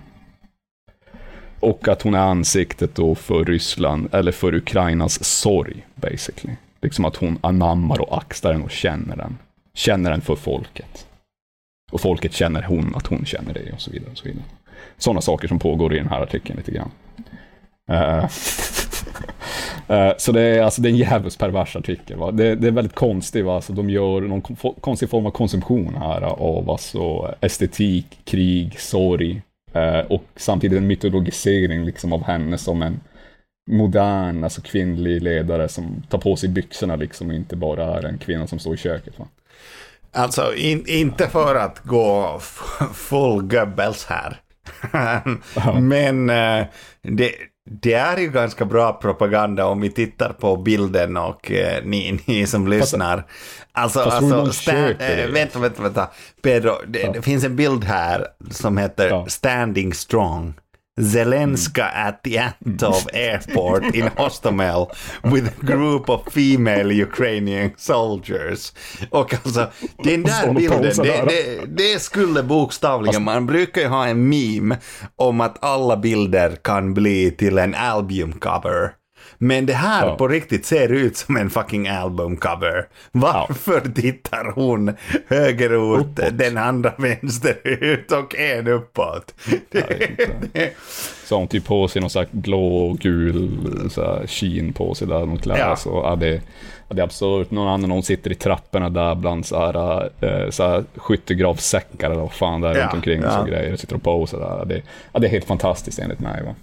Och att hon är ansiktet då för Ryssland, eller för Ukrainas sorg, basically. Liksom att hon anammar och axlar den och känner den. Känner den för folket. Och folket känner hon att hon känner det och så vidare. Och så vidare sådana saker som pågår i den här artikeln lite grann. Uh, uh, [laughs] så det är, alltså, det är en jävligt pervers artikel. Va? Det, det är väldigt konstigt. Va? Alltså, de gör någon konstig form av konsumtion här av alltså, estetik, krig, sorg och samtidigt en mytologisering liksom, av henne som en modern, alltså kvinnlig ledare som tar på sig byxorna liksom och inte bara är en kvinna som står i köket. Va? Alltså in, inte för att gå full Goebbels här. [laughs] Men uh, det, det är ju ganska bra propaganda om vi tittar på bilden och uh, ni, [laughs] ni som lyssnar. Alltså, alltså stand, äh, vänta, vänta, vänta. Pedro, det, ja. det, finns en bild här som heter ja. Standing Strong. Zelenska mm. at the Antov airport in [laughs] Hostomel with a group of female Ukrainian soldiers. Och alltså, den där bilden, det, det, det, skulle bokstavligen, man brukar ju ha en meme om att alla bilder kan bli till en albumcover. Men det här ja. på riktigt ser ut som en fucking albumcover. Varför ja. tittar hon högerut, uppåt. den andra vänsterut och en uppåt? Det, Så hon typ på sig någon slags blå och gul så skin på sig där de klär ja. så, ja, det, det är absurt. Någon annan hon sitter i trapporna där bland så här, äh, så här skyttegravssäckar eller vad fan det är ja. runt omkring ja. och så grejer. Sitter och posar där. Det, ja, det är helt fantastiskt enligt mig. Va?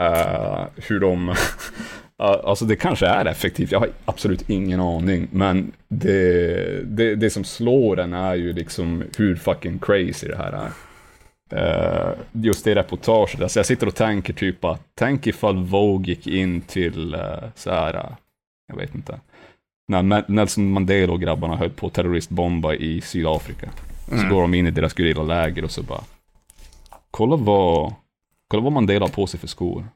Uh, hur de... [laughs] alltså det kanske är effektivt, jag har absolut ingen aning. Men det, det, det som slår en är ju liksom hur fucking crazy det här är. Uh, just det reportaget, alltså jag sitter och tänker typ att, tänk ifall Vogue gick in till uh, så här, jag vet inte, när Nelson Mandela och grabbarna höll på att terroristbomba i Sydafrika. Mm. Så går de in i deras läger och så bara, kolla vad Kolla vad Mandela har på sig för skor.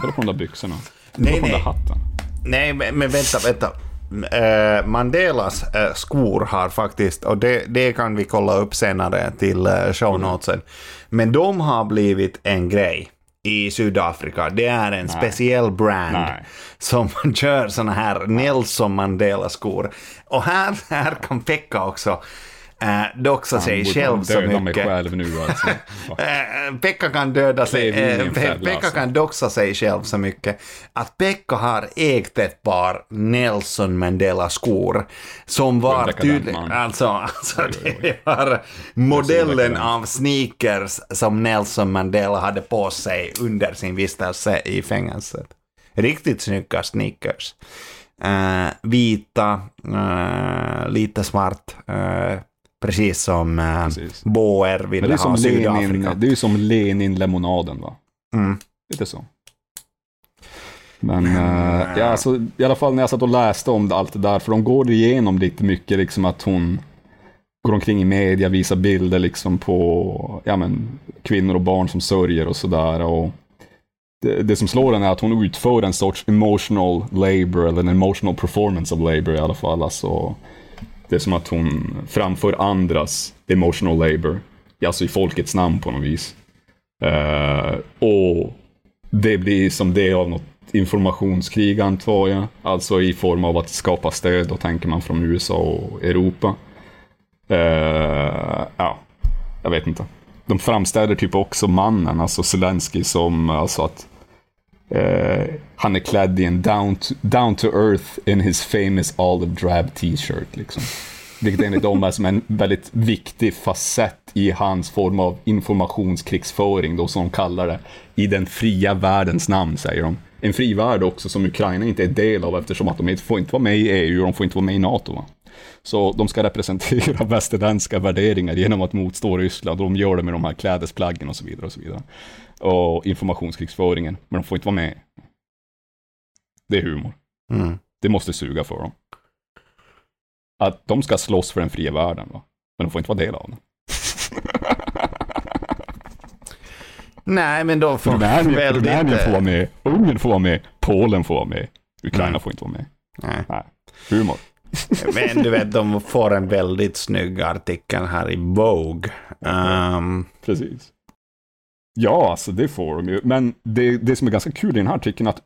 Kolla på de där byxorna. Kolla nej, på nej. den där hatten. Nej, men, men vänta, vänta. Uh, Mandelas uh, skor har faktiskt, och det, det kan vi kolla upp senare till uh, shownotesen, men de har blivit en grej i Sydafrika. Det är en Nej. speciell brand Nej. som [laughs] kör såna här Nelson Mandela-skor. Och här, här kan Pekka också äh, doxa sig själv så mycket. mig själv nu alltså. [laughs] Pekka kan döda sig, äh, Pekka kan doxa sig själv så mycket att Pekka har ägt ett par Nelson Mandela-skor som var tydligen, alltså, alltså det var modellen av sneakers som Nelson Mandela hade på sig under sin vistelse i fängelset. Riktigt snygga sneakers. eh, vita, eh, lite svart. Eh, precis som eh, Precis. Boer Men ville det är, ha som Sydafrika. Lenin, det är ju som Lenin-lemonaden va? Mm. Lite så. Men eh, ja, alltså, i alla fall när jag satt och läste om allt det där, för de går igenom lite mycket liksom att hon går omkring i media, visar bilder liksom på ja, men, kvinnor och barn som sörjer och sådär. Det, det som slår en är att hon utför en sorts emotional labor, eller en emotional performance of labor i alla fall. Alltså, det är som att hon framför andras emotional labor, alltså i folkets namn på något vis. Uh, och det blir som del av något informationskrig antar jag. Alltså i form av att skapa stöd, då tänker man från USA och Europa. Uh, ja, jag vet inte. De framställer typ också mannen, alltså Zelensky, som alltså att Eh, han är klädd i en down to, down to earth in his famous olive drab t-shirt. Liksom. Vilket enligt dem är som en väldigt viktig facett i hans form av informationskrigsföring, då som de kallar det, i den fria världens namn, säger de. En fri värld också som Ukraina inte är del av eftersom att de inte får inte vara med i EU och de får inte vara med i NATO. Va? Så de ska representera [laughs] västerländska värderingar genom att motstå Ryssland och de gör det med de här klädesplaggen och så vidare. Och så vidare. Och informationskrigsföringen, men de får inte vara med. Det är humor. Mm. Det måste suga för dem. Att de ska slåss för den fria världen, va? men de får inte vara del av den. [laughs] Nej, men då får Rumänien, väldigt... Rumänien får vara med, Ungern får vara med, Polen får vara med, Ukraina Mm. får inte vara med. nej. Nej. Humor. [laughs] Men du vet, de får en väldigt snygg artikel här i Vogue. Ehm, Precis. Ja, alltså det får de ju. Men det, det som är ganska kul i den här artikeln är att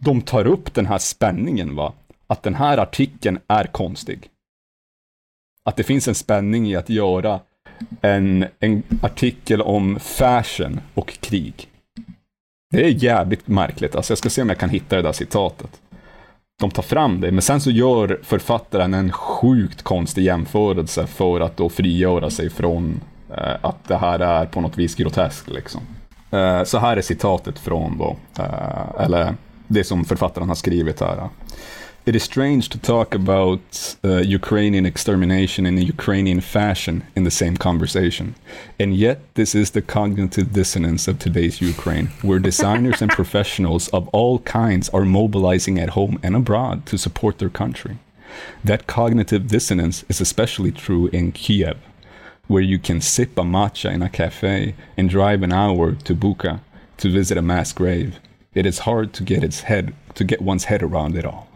de tar upp den här spänningen, va? Att den här artikeln är konstig. Att det finns en spänning i att göra en, en artikel om fashion och krig. Det är jävligt märkligt. Alltså jag ska se om jag kan hitta det där citatet. De tar fram det, men sen så gör författaren en sjukt konstig jämförelse för att då frigöra sig från Eh, att det här är på något vis groteskt. Liksom. Eh, så här är citatet från då, eh, eller det som författaren har skrivit här. It is strange to talk about uh, Ukrainian extermination in a Ukrainian fashion in the same conversation. And yet, this is the cognitive dissonance of today's Ukraine, where designers and [laughs] professionals of all kinds are mobilizing at home and abroad to support their country. That cognitive dissonance is especially true in Kiev, where you can sip a matcha in a cafe and drive an hour to Buka to visit a mass grave. It is hard to get its head to get one's head around it all.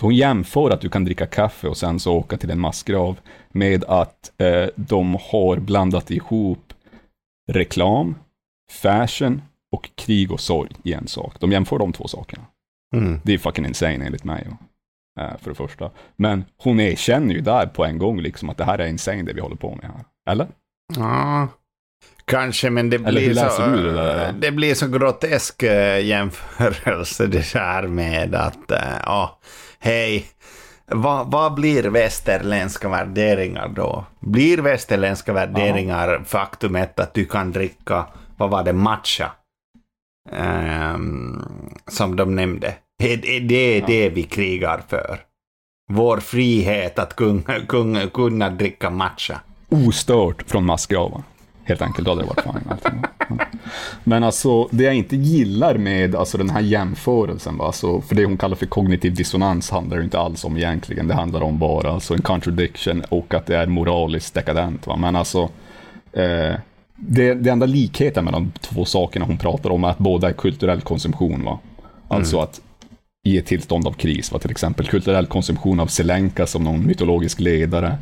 Så hon jämför att du kan dricka kaffe och sen så åka till en massgrav med att eh, de har blandat ihop reklam, fashion och krig och sorg i en sak. De jämför de två sakerna. mm. Det är fucking insane enligt mig. Ja. Eh, för det första. Men hon erkänner ju där på en gång liksom att det här är insane det vi håller på med här. Eller? Ja, kanske, men det Eller blir, så, det där? det blir så grotesk eh, jämförelse [laughs] det här med att, eh, ja, hej, vad, vad blir västerländska värderingar då? Blir västerländska värderingar faktumet att du kan dricka, vad var det, matcha? Ehm, som de nämnde. Det, är det vi krigar för. Vår frihet att kunna, kunna, kunna dricka matcha. ostört från massgravar. Helt enkelt, då hade det varit fine. Men alltså, det jag inte gillar med alltså, den här jämförelsen, va? Alltså, för det hon kallar för kognitiv dissonans handlar det inte alls om egentligen. Det handlar om bara alltså, en contradiction och att det är moraliskt dekadent. Va? Men alltså, eh, det, det enda likheten mellan de två sakerna hon pratar om är att båda är kulturell konsumtion. Va? Alltså att i ett tillstånd av kris, va? till exempel kulturell konsumtion av Selenka som någon mytologisk ledare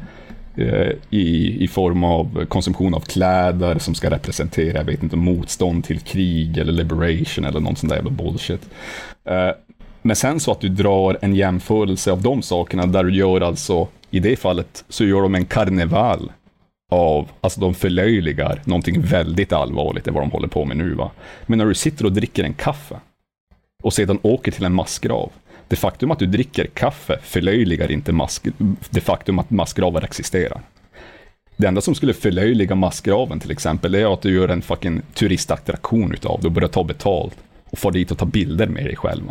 eh, i, i form av konsumtion av kläder som ska representera, jag vet inte, motstånd till krig eller liberation eller någon sån där jävla bullshit. Eh, men sen så att du drar en jämförelse av de sakerna där du gör alltså, i det fallet, så gör de en karneval av, alltså de förlöjligar någonting väldigt allvarligt, det är vad de håller på med nu va. Men när du sitter och dricker en kaffe och sedan åker till en massgrav, det faktum att du dricker kaffe förlöjligar inte mask, det faktum att massgravar existerar. Det enda som skulle förlöjliga massgraven till exempel, är att du gör en fucking turistattraktion utav det och börjar ta betalt och far dit och ta bilder med dig själv.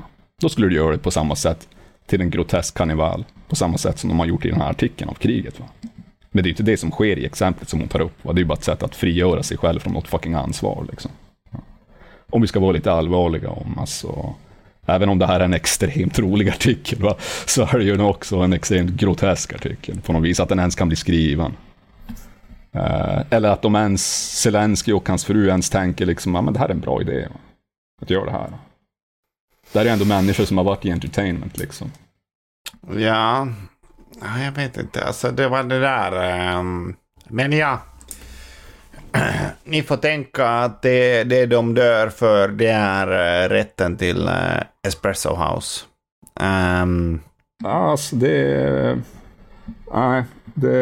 Då skulle du göra det på samma sätt. till en grotesk karneval. på samma sätt som de har gjort i den här artikeln av kriget. Va? Men det är ju inte det som sker i exemplet som hon tar upp. Va? Det är ju bara ett sätt att frigöra sig själv från något fucking ansvar. Liksom. Om vi ska vara lite allvarliga om, alltså, även om det här är en extremt rolig artikel, va? så är det ju också en extremt grotesk artikel på något vis, att den ens kan bli skriven. Eh, eller att de ens, Zelensky och hans fru ens tänker liksom, ja men det här är en bra idé. Va? Att göra det här. Det här är ändå människor som har varit i entertainment liksom. Ja, jag vet inte. Alltså det var det där. Um... men ja. [clears throat] Ni får tänka att det, det de dör för det är eh, rätten till eh, Espresso House. Ja, Alltså det... Nej, det,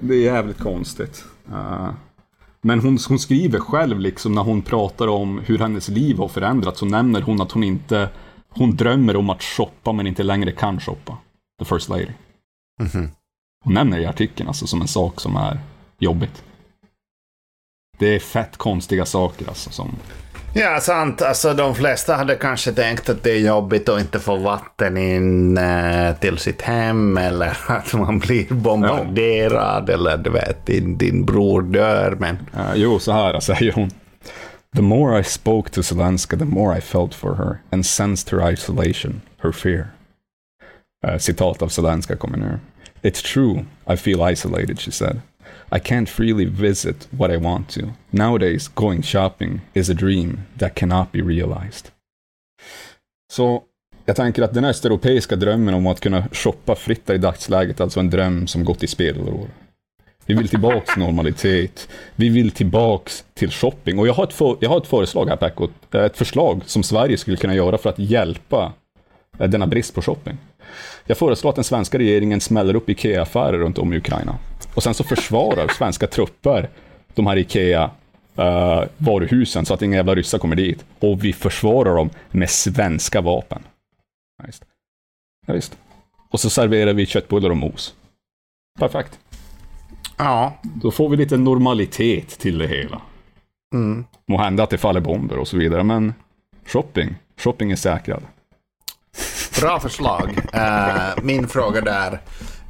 det är jävligt konstigt. Eh, men hon, hon skriver själv liksom när hon pratar om hur hennes liv har förändrats så nämner hon att hon inte... Hon drömmer om att shoppa men inte längre kan shoppa. The First Lady. Hon nämner i artikeln alltså som en sak som är jobbigt. Det är fett konstiga saker alltså som... Ja, sant. Alltså de flesta hade kanske tänkt att det är jobbigt att inte få vatten in eh, till sitt hem eller [laughs] att man blir bombarderad eller du vet, din, din bror dör. Men Uh, jo, så här säger hon. The more I spoke to Zelenska, the more I felt for her and sensed her isolation, her fear. Uh, citat av Zelenska kommer nu. It's true, I feel isolated, she said. I can't freely visit what I want to. Nowadays, going shopping is a dream that cannot be realized. Så jag tänker att den östeuropeiska drömmen om att kunna shoppa fritt är i dagsläget alltså en dröm som gått i spelror. Vi vill tillbaks till normalitet. Vi vill tillbaks till shopping. Och jag har ett, för, jag har ett föreslag här, Pekko. Ett förslag som Sverige skulle kunna göra för att hjälpa eh, denna brist på shopping. Jag föreslår att den svenska regeringen smäller upp IKEA-affärer runt om i Ukraina. Och sen så försvarar [laughs] svenska trupper de här IKEA-varuhusen så att inga jävla ryssar kommer dit. Och vi försvarar dem med svenska vapen. Ja, visst. Ja, visst. Och så serverar vi köttbullar och mos. Perfekt. ja, Då får vi lite normalitet till det hela. mm. Må hända att det faller bomber och så vidare, men shopping, shopping är säkrad. Bra förslag. Eh, min fråga där,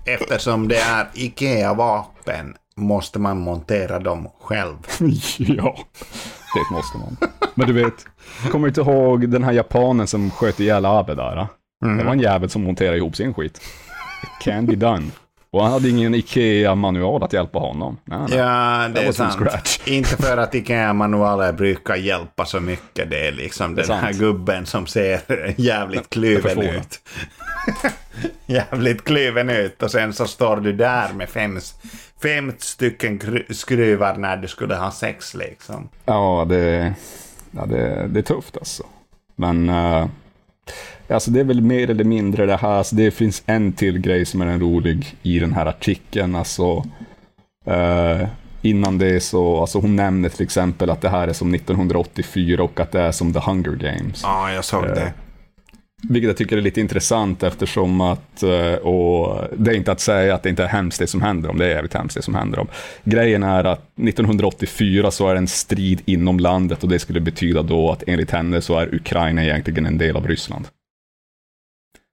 eftersom det är IKEA-vapen, måste man montera dem själv? [laughs] ja, det måste man. Men du vet, kommer du inte ihåg den här japanen som sköt ihjäl Abe där? då? Det var en jävel som monterade ihop sin skit. It can be done. Och han hade ingen IKEA-manual att hjälpa honom. Nej, nej. Ja, det är was from sant. scratch. [laughs] Inte för att IKEA-manualer brukar hjälpa så mycket. Det är liksom den sant. här gubben som ser [laughs] jävligt kluven ut. [laughs] jävligt kluven ut och sen så står du där med fem, fem stycken kru- skruvar när du skulle ha sex liksom. Ja, det, ja det, det är tufft alltså. Men uh, alltså det är väl mer eller mindre det här. Alltså det finns en till grej som är en rolig i den här artikeln. Alltså, eh, innan det så, alltså hon nämner till exempel att det här är som 1984 och att det är som The Hunger Games. Ja, jag såg det. Vilket jag tycker är lite intressant eftersom att, eh, och det är inte att säga att det inte är hemskt det som händer om, det är jävligt hemskt det som händer om. Grejen är att 1984 så är det en strid inom landet och det skulle betyda då att enligt henne så är Ukraina egentligen en del av Ryssland.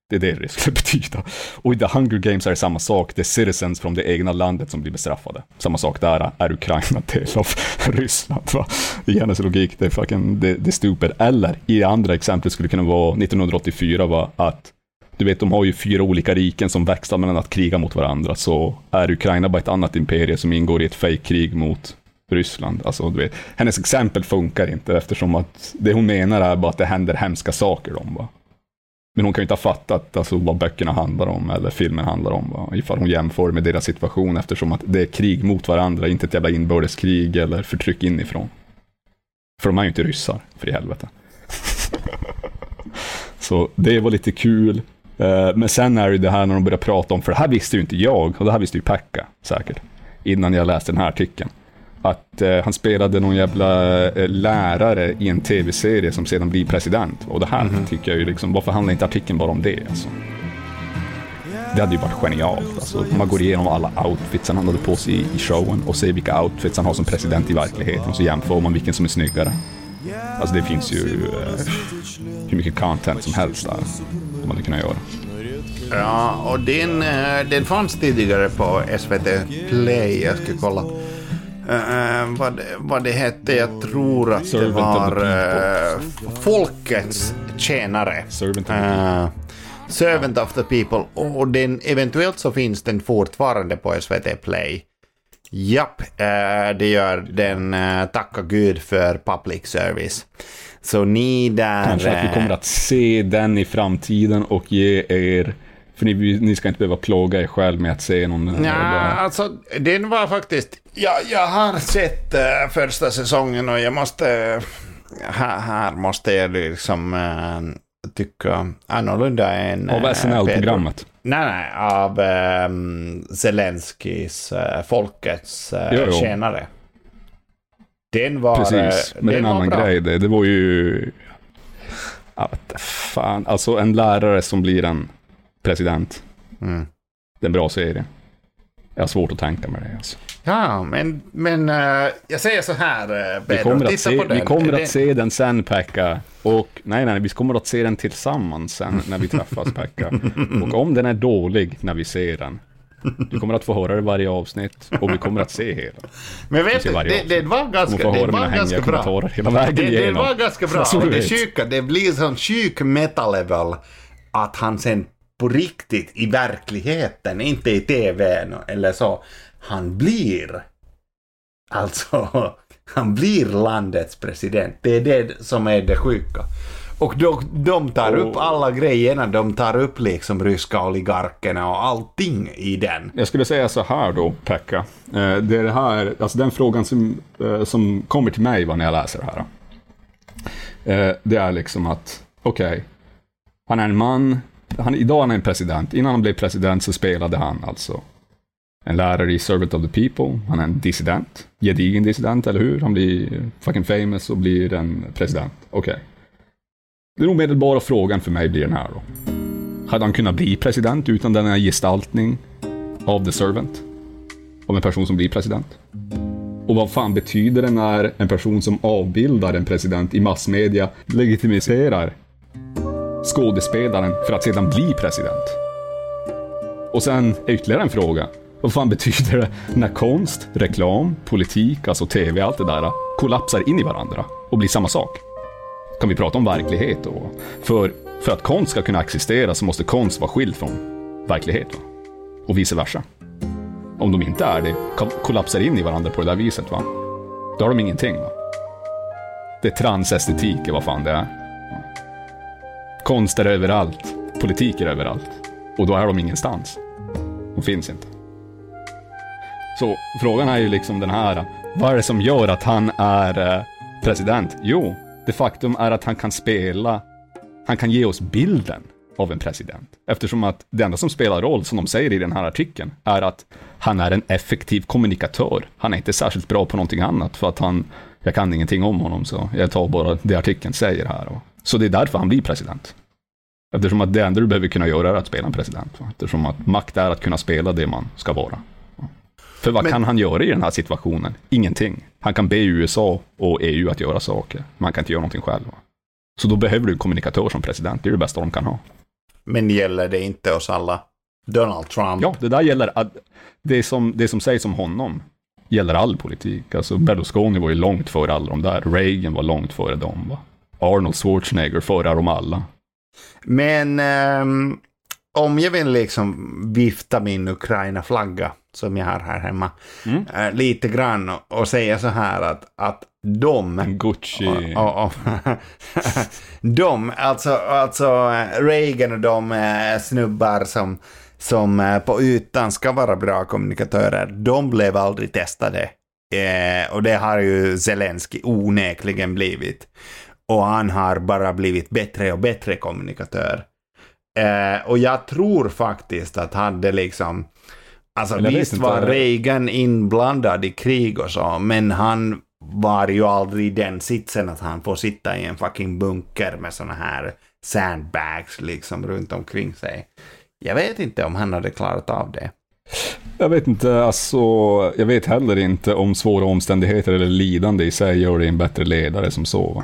Det är det det skulle betyda. Och i The Hunger Games är det samma sak, det är citizens från det egna landet som blir bestraffade. Samma sak där, är Ukraina del av [laughs] Ryssland? Va? I hennes logik, det är fucking, det, det är stupid. Eller i det andra exemplet skulle det kunna vara 1984, va? att du vet, de har ju fyra olika riken som växlar mellan att kriga mot varandra, så är Ukraina bara ett annat imperium som ingår i ett fejkkrig mot Ryssland. Alltså, du vet, hennes exempel funkar inte eftersom att det hon menar är bara att det händer hemska saker dem. Va? Men hon kan ju inte ha fattat alltså, vad böckerna handlar om eller filmen handlar om. Va? Ifall hon jämför med deras situation eftersom att det är krig mot varandra, inte ett jävla inbördeskrig eller förtryck inifrån. För de är ju inte ryssar, för i helvete. [laughs] Så det var lite kul. Eh, men sen är det ju det här när de börjar prata om, för det här visste ju inte jag, och det här visste ju Pekka säkert, innan jag läste den här artikeln. Att eh, han spelade någon jävla eh, lärare i en tv-serie som sedan blir president. Och det här tycker jag ju liksom, varför handlar inte artikeln bara om det? Alltså? Det hade ju varit genialt. Alltså, man går igenom alla outfits han hade på sig i, showen och ser vilka outfits han har som president i verkligheten och så jämför man vilken som är snyggare. Alltså det finns ju eh, hur mycket content som helst där. De hade kunnat göra. Ja, och den, eh, den fanns tidigare på SVT Play. Jag ska kolla. Eh, vad, det- vad det hette, jag tror att Servant det var uh, Folkets tjänare. Servant of the Eh, Servant of the People. Och den, eventuellt så finns den fortfarande på SVT Play. Japp, det gör den. Uh, tacka gud för public service. Så ni där... Kanske att vi kommer att se den i framtiden och ge er... För ni, ni ska inte behöva plåga er själv med att se någon... Ja, bara- alltså den var faktiskt... Ja, jag har sett eh, första säsongen och jag måste... här, här måste jag liksom uh, tycka annorlunda än... Av SNL-programmet. Nej, nej, av um, Zelenskis, uh, folkets uh, tjänare. Den var... Precis, men det är en annan bra. grej. Det, det var ju... Inte, fan, alltså en lärare som blir en president. Mm. Det är en bra serie. Jag har svårt att tänka mig det. Alltså. Ja, men, men eh, jag säger så här, uh, Vi kommer, att se, vi kommer att se den sen, Pekka. Och nej, nej, vi kommer att se den tillsammans sen när vi träffas, Pekka. Och om den är dålig när vi ser den, du kommer att få höra det varje avsnitt och vi kommer att se hela. Men vet du, det, det var Du ganska, får det var ganska bra. hela vägen Det, det var ganska bra. Och du det sjuka, det blir sån sjuk meta-level att han sen på riktigt i verkligheten, inte i tv eller så, han blir alltså, [laughs] han blir landets president. Det är det som är det sjuka. Och de, de tar upp Och- alla grejerna, de tar upp liksom ryska oligarkerna och allting i den. Jag skulle säga så här då, Pekka. Eh, Det är det här, alltså den frågan som, eh, som kommer till mig när jag läser det här. eh, Det är liksom att, okej, han är en man, han, idag är han en president. Innan han blev president så spelade han alltså en lärare i Servant of the People. Han är en dissident, gedigen dissident, eller hur? Han blir fucking famous och blir en president. Okej. Den omedelbara frågan för mig blir den här då. Hade han kunnat bli president utan denna gestaltning av the servant. Av en person som blir president. Och vad fan betyder det när en person som avbildar en president i massmedia legitimiserar skådespelaren för att sedan bli president? Och sen ytterligare en fråga. Vad fan betyder det när konst, reklam, politik, alltså tv, allt det där kollapsar in i varandra och blir samma sak? Kan vi prata om verklighet då? För, för att konst ska kunna existera så måste konst vara skild från verklighet. Va? Och vice versa. Om de inte är det, kollapsar in i varandra på det där viset, va? Då har de ingenting. Va? Det är transestetik, vad fan det är. Konst är överallt, politik är överallt. Och då är de ingenstans. De finns inte. Så frågan är ju liksom den här, vad är det som gör att han är eh, president? Jo, det faktum är att han kan spela, han kan ge oss bilden av en president. Eftersom att det enda som spelar roll, som de säger i den här artikeln, är att han är en effektiv kommunikatör. Han är inte särskilt bra på någonting annat, för att han, jag kan ingenting om honom, så jag tar bara det artikeln säger här. Och så det är därför han blir president. Eftersom att det enda du behöver kunna göra är att spela en president. Eftersom att makt är att kunna spela det man ska vara. va. För vad Men- kan han göra i den här situationen? Ingenting. Han kan be USA och EU att göra saker, men han kan inte göra någonting själv. Så då behöver du en kommunikatör som president, det är det bästa de kan ha. Men gäller det inte oss alla? Donald Trump. Ja, det där gäller, att det som, det som sägs om honom gäller all politik. Alltså Berlusconi var ju långt före alla de där, Reagan var långt före dem. Va? Arnold Schwarzenegger före dem alla. Men ehm, om jag vill liksom vifta min Ukraina-flagga som jag har här hemma Mm. eh, lite grann och, och säga så här att, att de Gucci. och, och, och, de, alltså, alltså eh, Reagan och de eh, snubbar som, som på ytan ska vara bra kommunikatörer, de blev aldrig testade. Eh, och det har ju Zelensky onekligen blivit. Och han har bara blivit bättre och bättre kommunikatör. Eh, och jag tror faktiskt att hade liksom... Alltså Eller visst var Reagan inblandad i krig och så, men han var ju aldrig i den sitsen att han får sitta i en fucking bunker med såna här sandbags liksom runt omkring sig. Jag vet inte om han hade klarat av det. Jag vet inte, alltså, jag vet heller inte om svåra omständigheter eller lidande i sig gör dig en bättre ledare som så.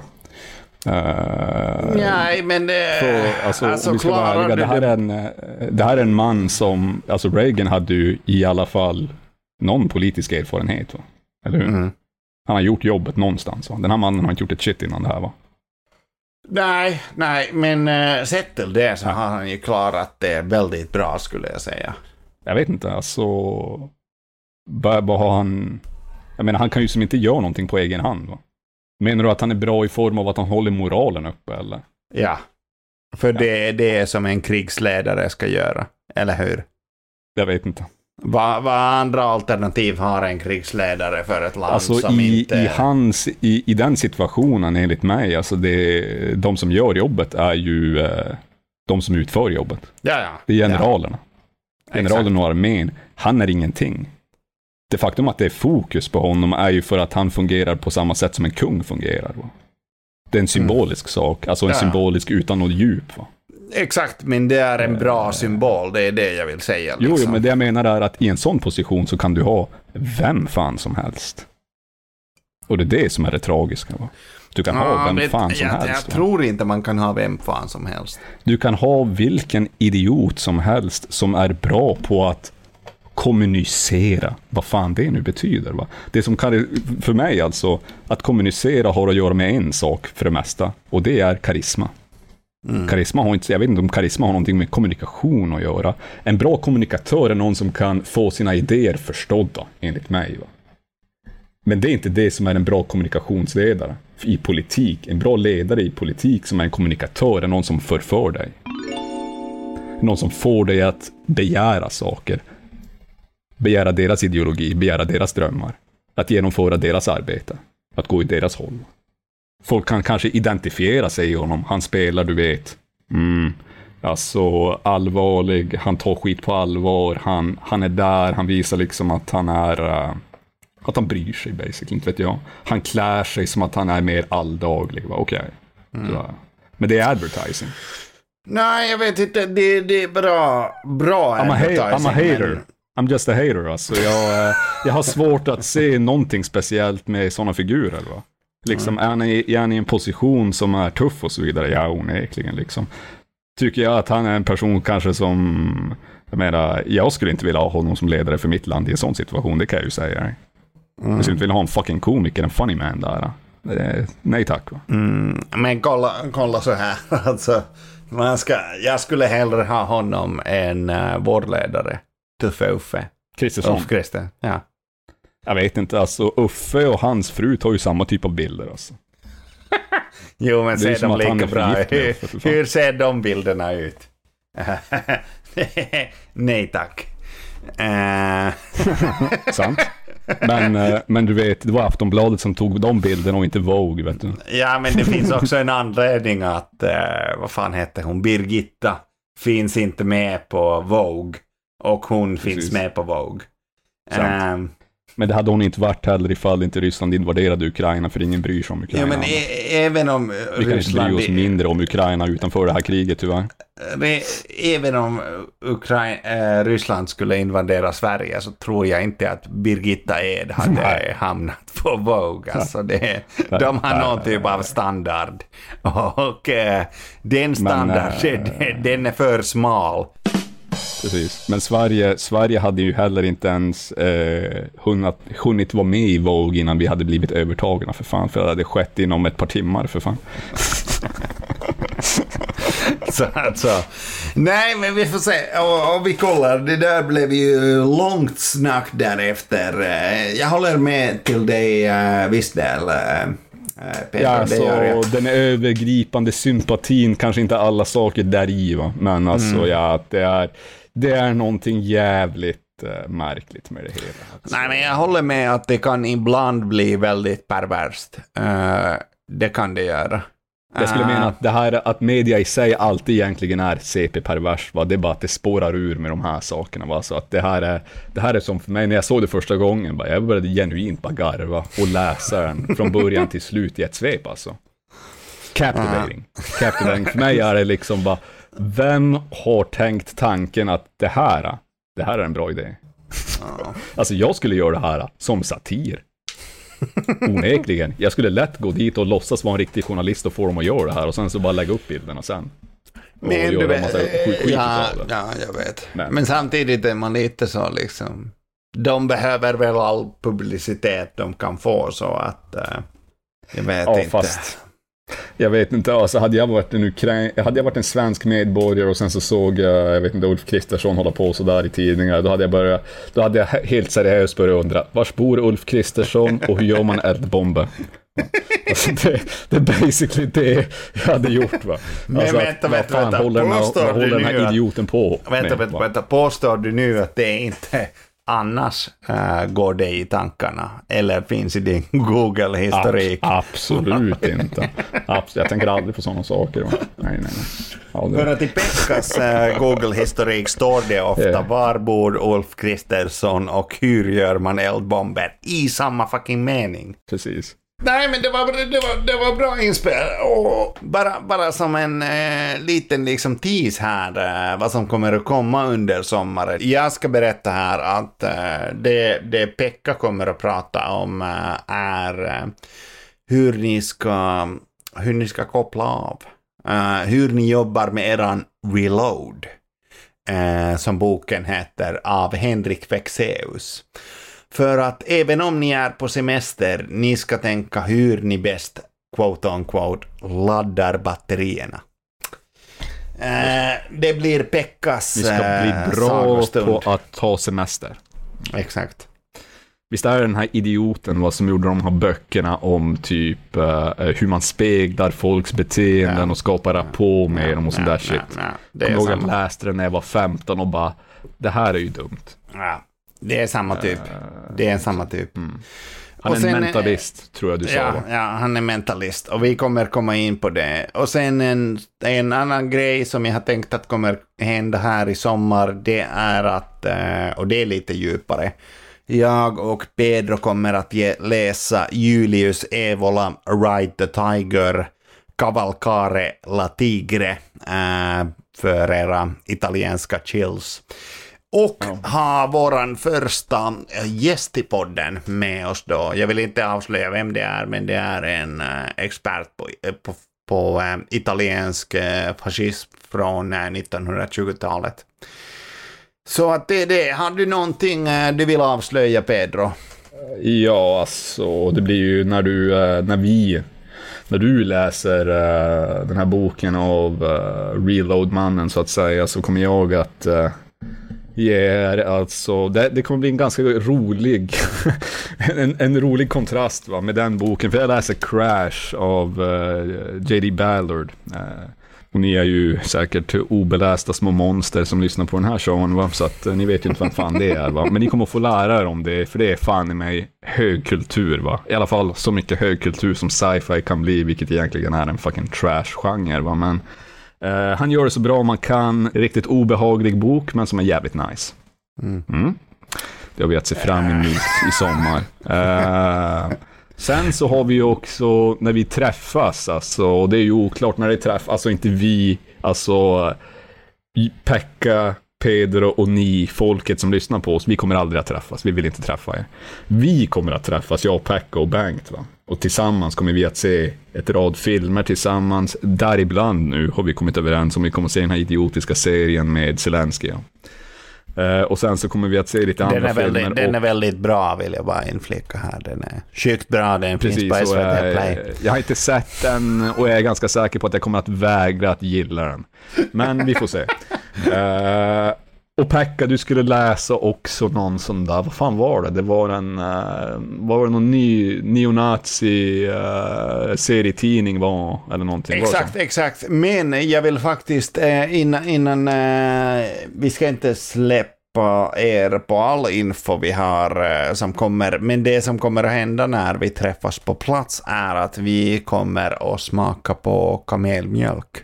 Eh, Nej, men det... Så, alltså, alltså, om vi ska vara ärliga, det här, är en, eh, det här är en man som, alltså Reagan hade ju i alla fall någon politisk erfarenhet, va? eller hur? Mm. Han har gjort jobbet någonstans. Va? Den här mannen har inte gjort ett shit innan det här va? Nej, nej, men uh, sett till det så har han ju klarat det väldigt bra skulle jag säga. Jag vet inte, alltså... Vad har han... Jag menar, han kan ju som inte göra någonting på egen hand. Va? Menar du att han är bra i form av att han håller moralen uppe, eller? Ja. För det är det som en krigsledare ska göra, eller hur? Jag vet inte. Vad vad andra alternativ har en krigsledare för ett land Alltså som i, inte... i hans, i, i den situationen enligt mig, alltså det, de som gör jobbet är ju eh, de som utför jobbet. Ja, ja. Det är generalerna. Ja, Generalen och armén, han är ingenting. Det faktum att det är fokus på honom är ju för att han fungerar på samma sätt som en kung fungerar. Va? Det är en symbolisk sak, alltså en Mm. Ja, symbolisk utan något djup. Va? Exakt, men det är en bra symbol, det är det jag vill säga. Jo, liksom. jo, men det jag menar är att i en sån position så kan du ha vem fan som helst. Och det är det som är det tragiska. Va? Du kan ha Ja, vem men fan som jag, helst. Jag va? tror inte man kan ha vem fan som helst. Du kan ha vilken idiot som helst som är bra på att kommunicera, vad fan det nu betyder. Va? Det som kan, för mig alltså, att kommunicera har att göra med en sak för det mesta, och det är karisma. Karisma har inte, jag vet inte om karisma har någonting med kommunikation att göra. En bra kommunikatör är någon som kan få sina idéer förstådda, enligt mig. Va? Men det är inte det som är en bra kommunikationsledare i politik. En bra ledare i politik som är en kommunikatör är någon som förför dig. Någon som får dig att begära saker. Begära deras ideologi, begära deras drömmar. Att genomföra deras arbete. Att gå i deras håll. Folk kan kanske identifiera sig i honom. Han spelar, du vet. Mm. Alltså allvarlig, han tar skit på allvar, han, han är där, han visar liksom att han är... eh, att han bryr sig basically, inte vet jag. Han klär sig som att han är mer alldaglig. Okej. Så, Men det är advertising. Nej, jag vet inte. Det, det är bra, bra I'm a, ha- I'm a advertising, hater. I'm just a hater alltså. Jag, eh, jag har svårt att se någonting speciellt med sådana figurer. Va? Liksom, är, han i, är han i en position som är tuff och så vidare? Ja, onekligen liksom. Tycker jag att han är en person kanske som... Jag menar, jag skulle inte vilja ha honom som ledare för mitt land i en sån situation, det kan jag ju säga. Jag skulle inte vilja ha en fucking komiker, en funny man där. Nej tack. Va? Mm, men kolla, kolla så här. [laughs] Alltså, man ska, jag skulle hellre ha honom än uh, vår ledare. Tuffe Uffe. Kristersson. Ulf Krister. Ja. Jag vet inte, alltså Uffe och hans fru tar ju samma typ av bilder alltså. [laughs] Jo, men ser de lika bra ut? Fan. Hur ser de bilderna ut? [laughs] Nej tack. Eh, [laughs] Sant? Men, eh, men du vet, det var Aftonbladet som tog de bilderna och inte Vogue, vet du. ja, men det finns också en anledning att, eh, vad fan hette hon, Birgitta finns inte med på Vogue. Och hon Precis. finns med på Vogue. Ehm, Men det hade hon inte varit heller ifall inte Ryssland invaderade Ukraina, för ingen bryr sig om ja, Ukraina. men e- även om eh, Vi kan inte bry Ryssland... oss mindre om Ukraina utanför det här kriget tyvärr. Även om Ukraina, eh, Ryssland skulle invadera Sverige så tror jag inte att Birgitta Ed hade Nej. hamnat på Vogue. Alltså det, de har Nej, någon nej, typ av standard. Och eh, den standard, eh, den är för smal. Precis. Men Sverige, Sverige hade ju heller inte ens eh, hunnit, hunnit vara med i Vogue innan vi hade blivit övertagna för fan. För det hade skett inom ett par timmar för fan. [laughs] Så alltså, nej men vi får se. Och, och vi kollar, det där blev ju långt snack därefter. Eh, jag håller med till dig uh, viss del. Eh, eh, Peter, Ja, alltså, den övergripande sympatin, kanske inte alla saker där i va. Men alltså Mm. ja, det är, det är någonting jävligt eh, märkligt med det hela. Alltså. Nej, men jag håller med att det kan ibland bli väldigt perverst. Eh, det kan det göra. Jag skulle mena att det här att media i sig alltid egentligen är CP-pervers, va? det är bara att det spårar ur med de här sakerna. Va? Så att det här, är, det här är som för mig, när jag såg det första gången, bara, jag började genuint bara garva och läsa den från början till slut i ett svep alltså. Captivating. Captivating. För mig är det liksom bara, vem har tänkt tanken att det här, det här är en bra idé? Alltså jag skulle göra det här som satir. Onekligen. Jag skulle lätt gå dit och låtsas vara en riktig journalist och få dem att göra det här och sen så bara lägga upp bilderna sen. Men du vet, ja, ja, jag vet. Men- Men samtidigt är man lite så liksom, de behöver väl all publicitet de kan få så att, eh, jag vet Ja, inte. fast jag vet inte, alltså hade jag varit en Ukrain, hade jag varit en svensk medborgare och sen så såg jag, jag vet inte, Ulf Kristersson hålla på sådär i tidningar, då hade jag börjat, då hade jag helt seriöst börjat undra, vars bor Ulf Kristersson och hur gör man eldbomber? [laughs] Alltså det, det är basically det jag hade gjort va. Men Alltså, att, vänta, vad vänta, fan vänta. håller den här, håller den här idioten på Vänta, med, vänta, va? vänta, påstår du nu att det inte annars eh, går dig i tankarna? Eller finns i din [laughs] Google-historik? Ab- absolut inte. Abs- jag tänker aldrig på sådana saker. Nej, nej, nej. Det- För att i Pekkas eh, Google-historik står det ofta var bor Ulf Kristersson och hur gör man eldbomber i samma fucking mening. Precis. Nej, men det var, det var, det var bra inspel. Och bara, bara som en eh, liten liksom tease här, eh, vad som kommer att komma under sommaren. Jag ska berätta här att eh, det, det Pekka kommer att prata om eh, är eh, hur, ni ska, hur ni ska koppla av. Eh, hur ni jobbar med eran reload. Eh, som boken heter, av Henrik Fexeus. För att även om ni är på semester, ni ska tänka hur ni bäst, quote on quote, laddar batterierna. Eh, det blir Pekkas Vi ska bli eh, bra sagostund. på att ta semester. Exakt. Visst är det den här idioten vad som gjorde de här böckerna om typ eh, hur man speglar folks beteenden Ja. och skapar rapport med dem och sånt där shit. Jag kommer ihåg jag läste den när jag var 15 och bara, det här är ju dumt. ja, det är samma typ. Det är samma typ. Han Och är sen, en eh, mentalist, tror jag du sa Ja, va? ja, han är mentalist och vi kommer komma in på det. Och sen en, en annan grej som jag har tänkt att kommer hända här i sommar, det är att, eh, och det är lite djupare, jag och Pedro kommer att ge, läsa Julius Evola Ride the Tiger, Cavalcare la Tigre, eh, för era italienska chills. Och ha våran första eh, gäst i podden med oss då. Jag vill inte avslöja vem det är, men det är en eh, expert på, eh, på, på italiensk fascism från eh, 1920-talet. Så att det är det. Har du någonting du vill avslöja, Pedro? Ja, alltså det blir ju när du, när vi, när du läser den här boken av Reload-mannen så att säga, så kommer jag att ger alltså, det, det kommer bli en ganska rolig, [laughs] en, en rolig kontrast va, med den boken, för jag läser Crash av eh, uh, J.D. Ballard. Uh, och ni är ju säkert obelästa små monster som lyssnar på den här showen, va? så att uh, ni vet ju inte vem fan det är. Va? Men ni kommer att få lära er om det, för det är fan i mig högkultur. Va? I alla fall så mycket högkultur som sci-fi kan bli, vilket egentligen är en fucking trash-genre. Va? Men eh, han gör det så bra man kan. Riktigt obehaglig bok, men som är jävligt nice. Mm. Det har vi att se fram emot i sommar. Eh, Sen så har vi ju också när vi träffas, alltså, och det är ju oklart när det träffas, alltså inte vi, alltså Pekka, Pedro och ni, folket som lyssnar på oss, vi kommer aldrig att träffas, vi vill inte träffa er. Vi kommer att träffas, jag, Pekka och Bengt, va? Och tillsammans kommer vi att se ett rad filmer tillsammans, däribland nu har vi kommit överens om vi kommer att se den här idiotiska serien med Zelenskyj. ja. Eh, och sen så kommer vi att se lite andra Den filmer. väldigt, den och- är väldigt bra, vill jag bara inflika här. Den är sjukt bra, den finns Precis, på och SVT jag, Play. jag har inte sett den och jag är ganska säker på att jag kommer att vägra att gilla den. Men vi får se. [laughs] Eh, och Pekka, du skulle läsa också någon sån där, vad fan var det? Det var en, uh, var det någon ny neonazi uh, serietidning var, eller någonting? var? Exakt, exakt. Men jag vill faktiskt, uh, innan, innan uh, vi ska inte släppa er på all info vi har som kommer, men det som kommer att hända när vi träffas på plats är att vi kommer att smaka på kamelmjölk.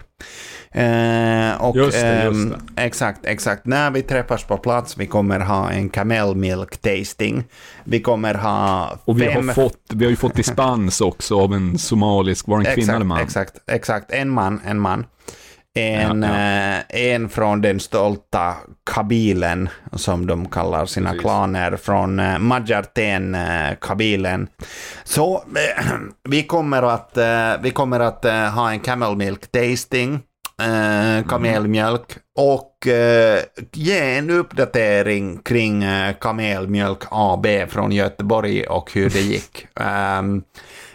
Eh, och, Just det, just ehm, exakt, exakt. När vi träffas på plats, vi kommer ha en kamelmjölk tasting. Vi kommer ha Och vi har, fem fått, vi har ju fått dispens också av en somalisk, var det en kvinna eller man? Exakt, exakt. En man, en man. En, Ja, eh, en från den stolta kabilen, som de kallar sina Precis. klaner, från uh, Majarten-kabilen. Så eh, [clears throat] vi kommer att, eh, vi kommer att eh, ha en camel milk tasting, eh, kamelmjölk, och eh, ge en uppdatering kring eh, kamelmjölk AB från Göteborg och hur det gick. Um,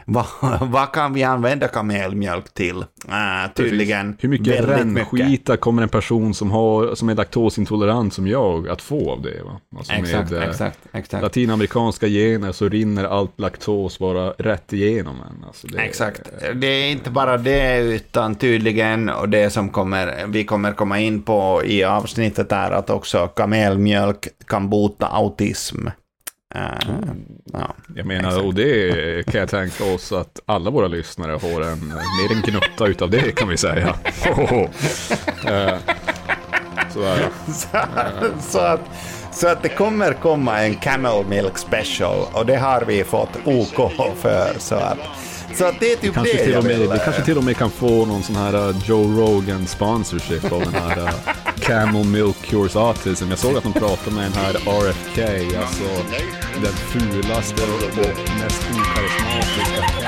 vad, [laughs] vad kan vi använda kamelmjölk till? Eh, tydligen Hur mycket väldigt mycket. rännskita kommer en person som, har, som är laktosintolerant som jag att få av det? Va? Alltså Exakt, med eh, exakt, exakt. latinamerikanska gener så rinner allt laktos bara rätt igenom en. Alltså det, Exakt. Det är inte bara det, utan tydligen, och det som kommer, vi kommer komma in på i avsnittet är att också kamelmjölk kan bota autism. Eh, ja. Jag menar, Exakt. och det kan jag tänka oss att alla våra lyssnare har en, mer en gnutta utav det kan vi säga. [laughs] Eh, Sådär. så, att, så att det kommer komma en camel milk special, och det har vi fått OK för. Så att, så att det är typ Kanske det till och med, vi kanske till och med kan få någon sån här uh, Joe Rogan sponsorship av den här uh, Camel Milk Cures Autism. Jag såg att de pratade med den här RFK, alltså den fulaste och mest okarismatiska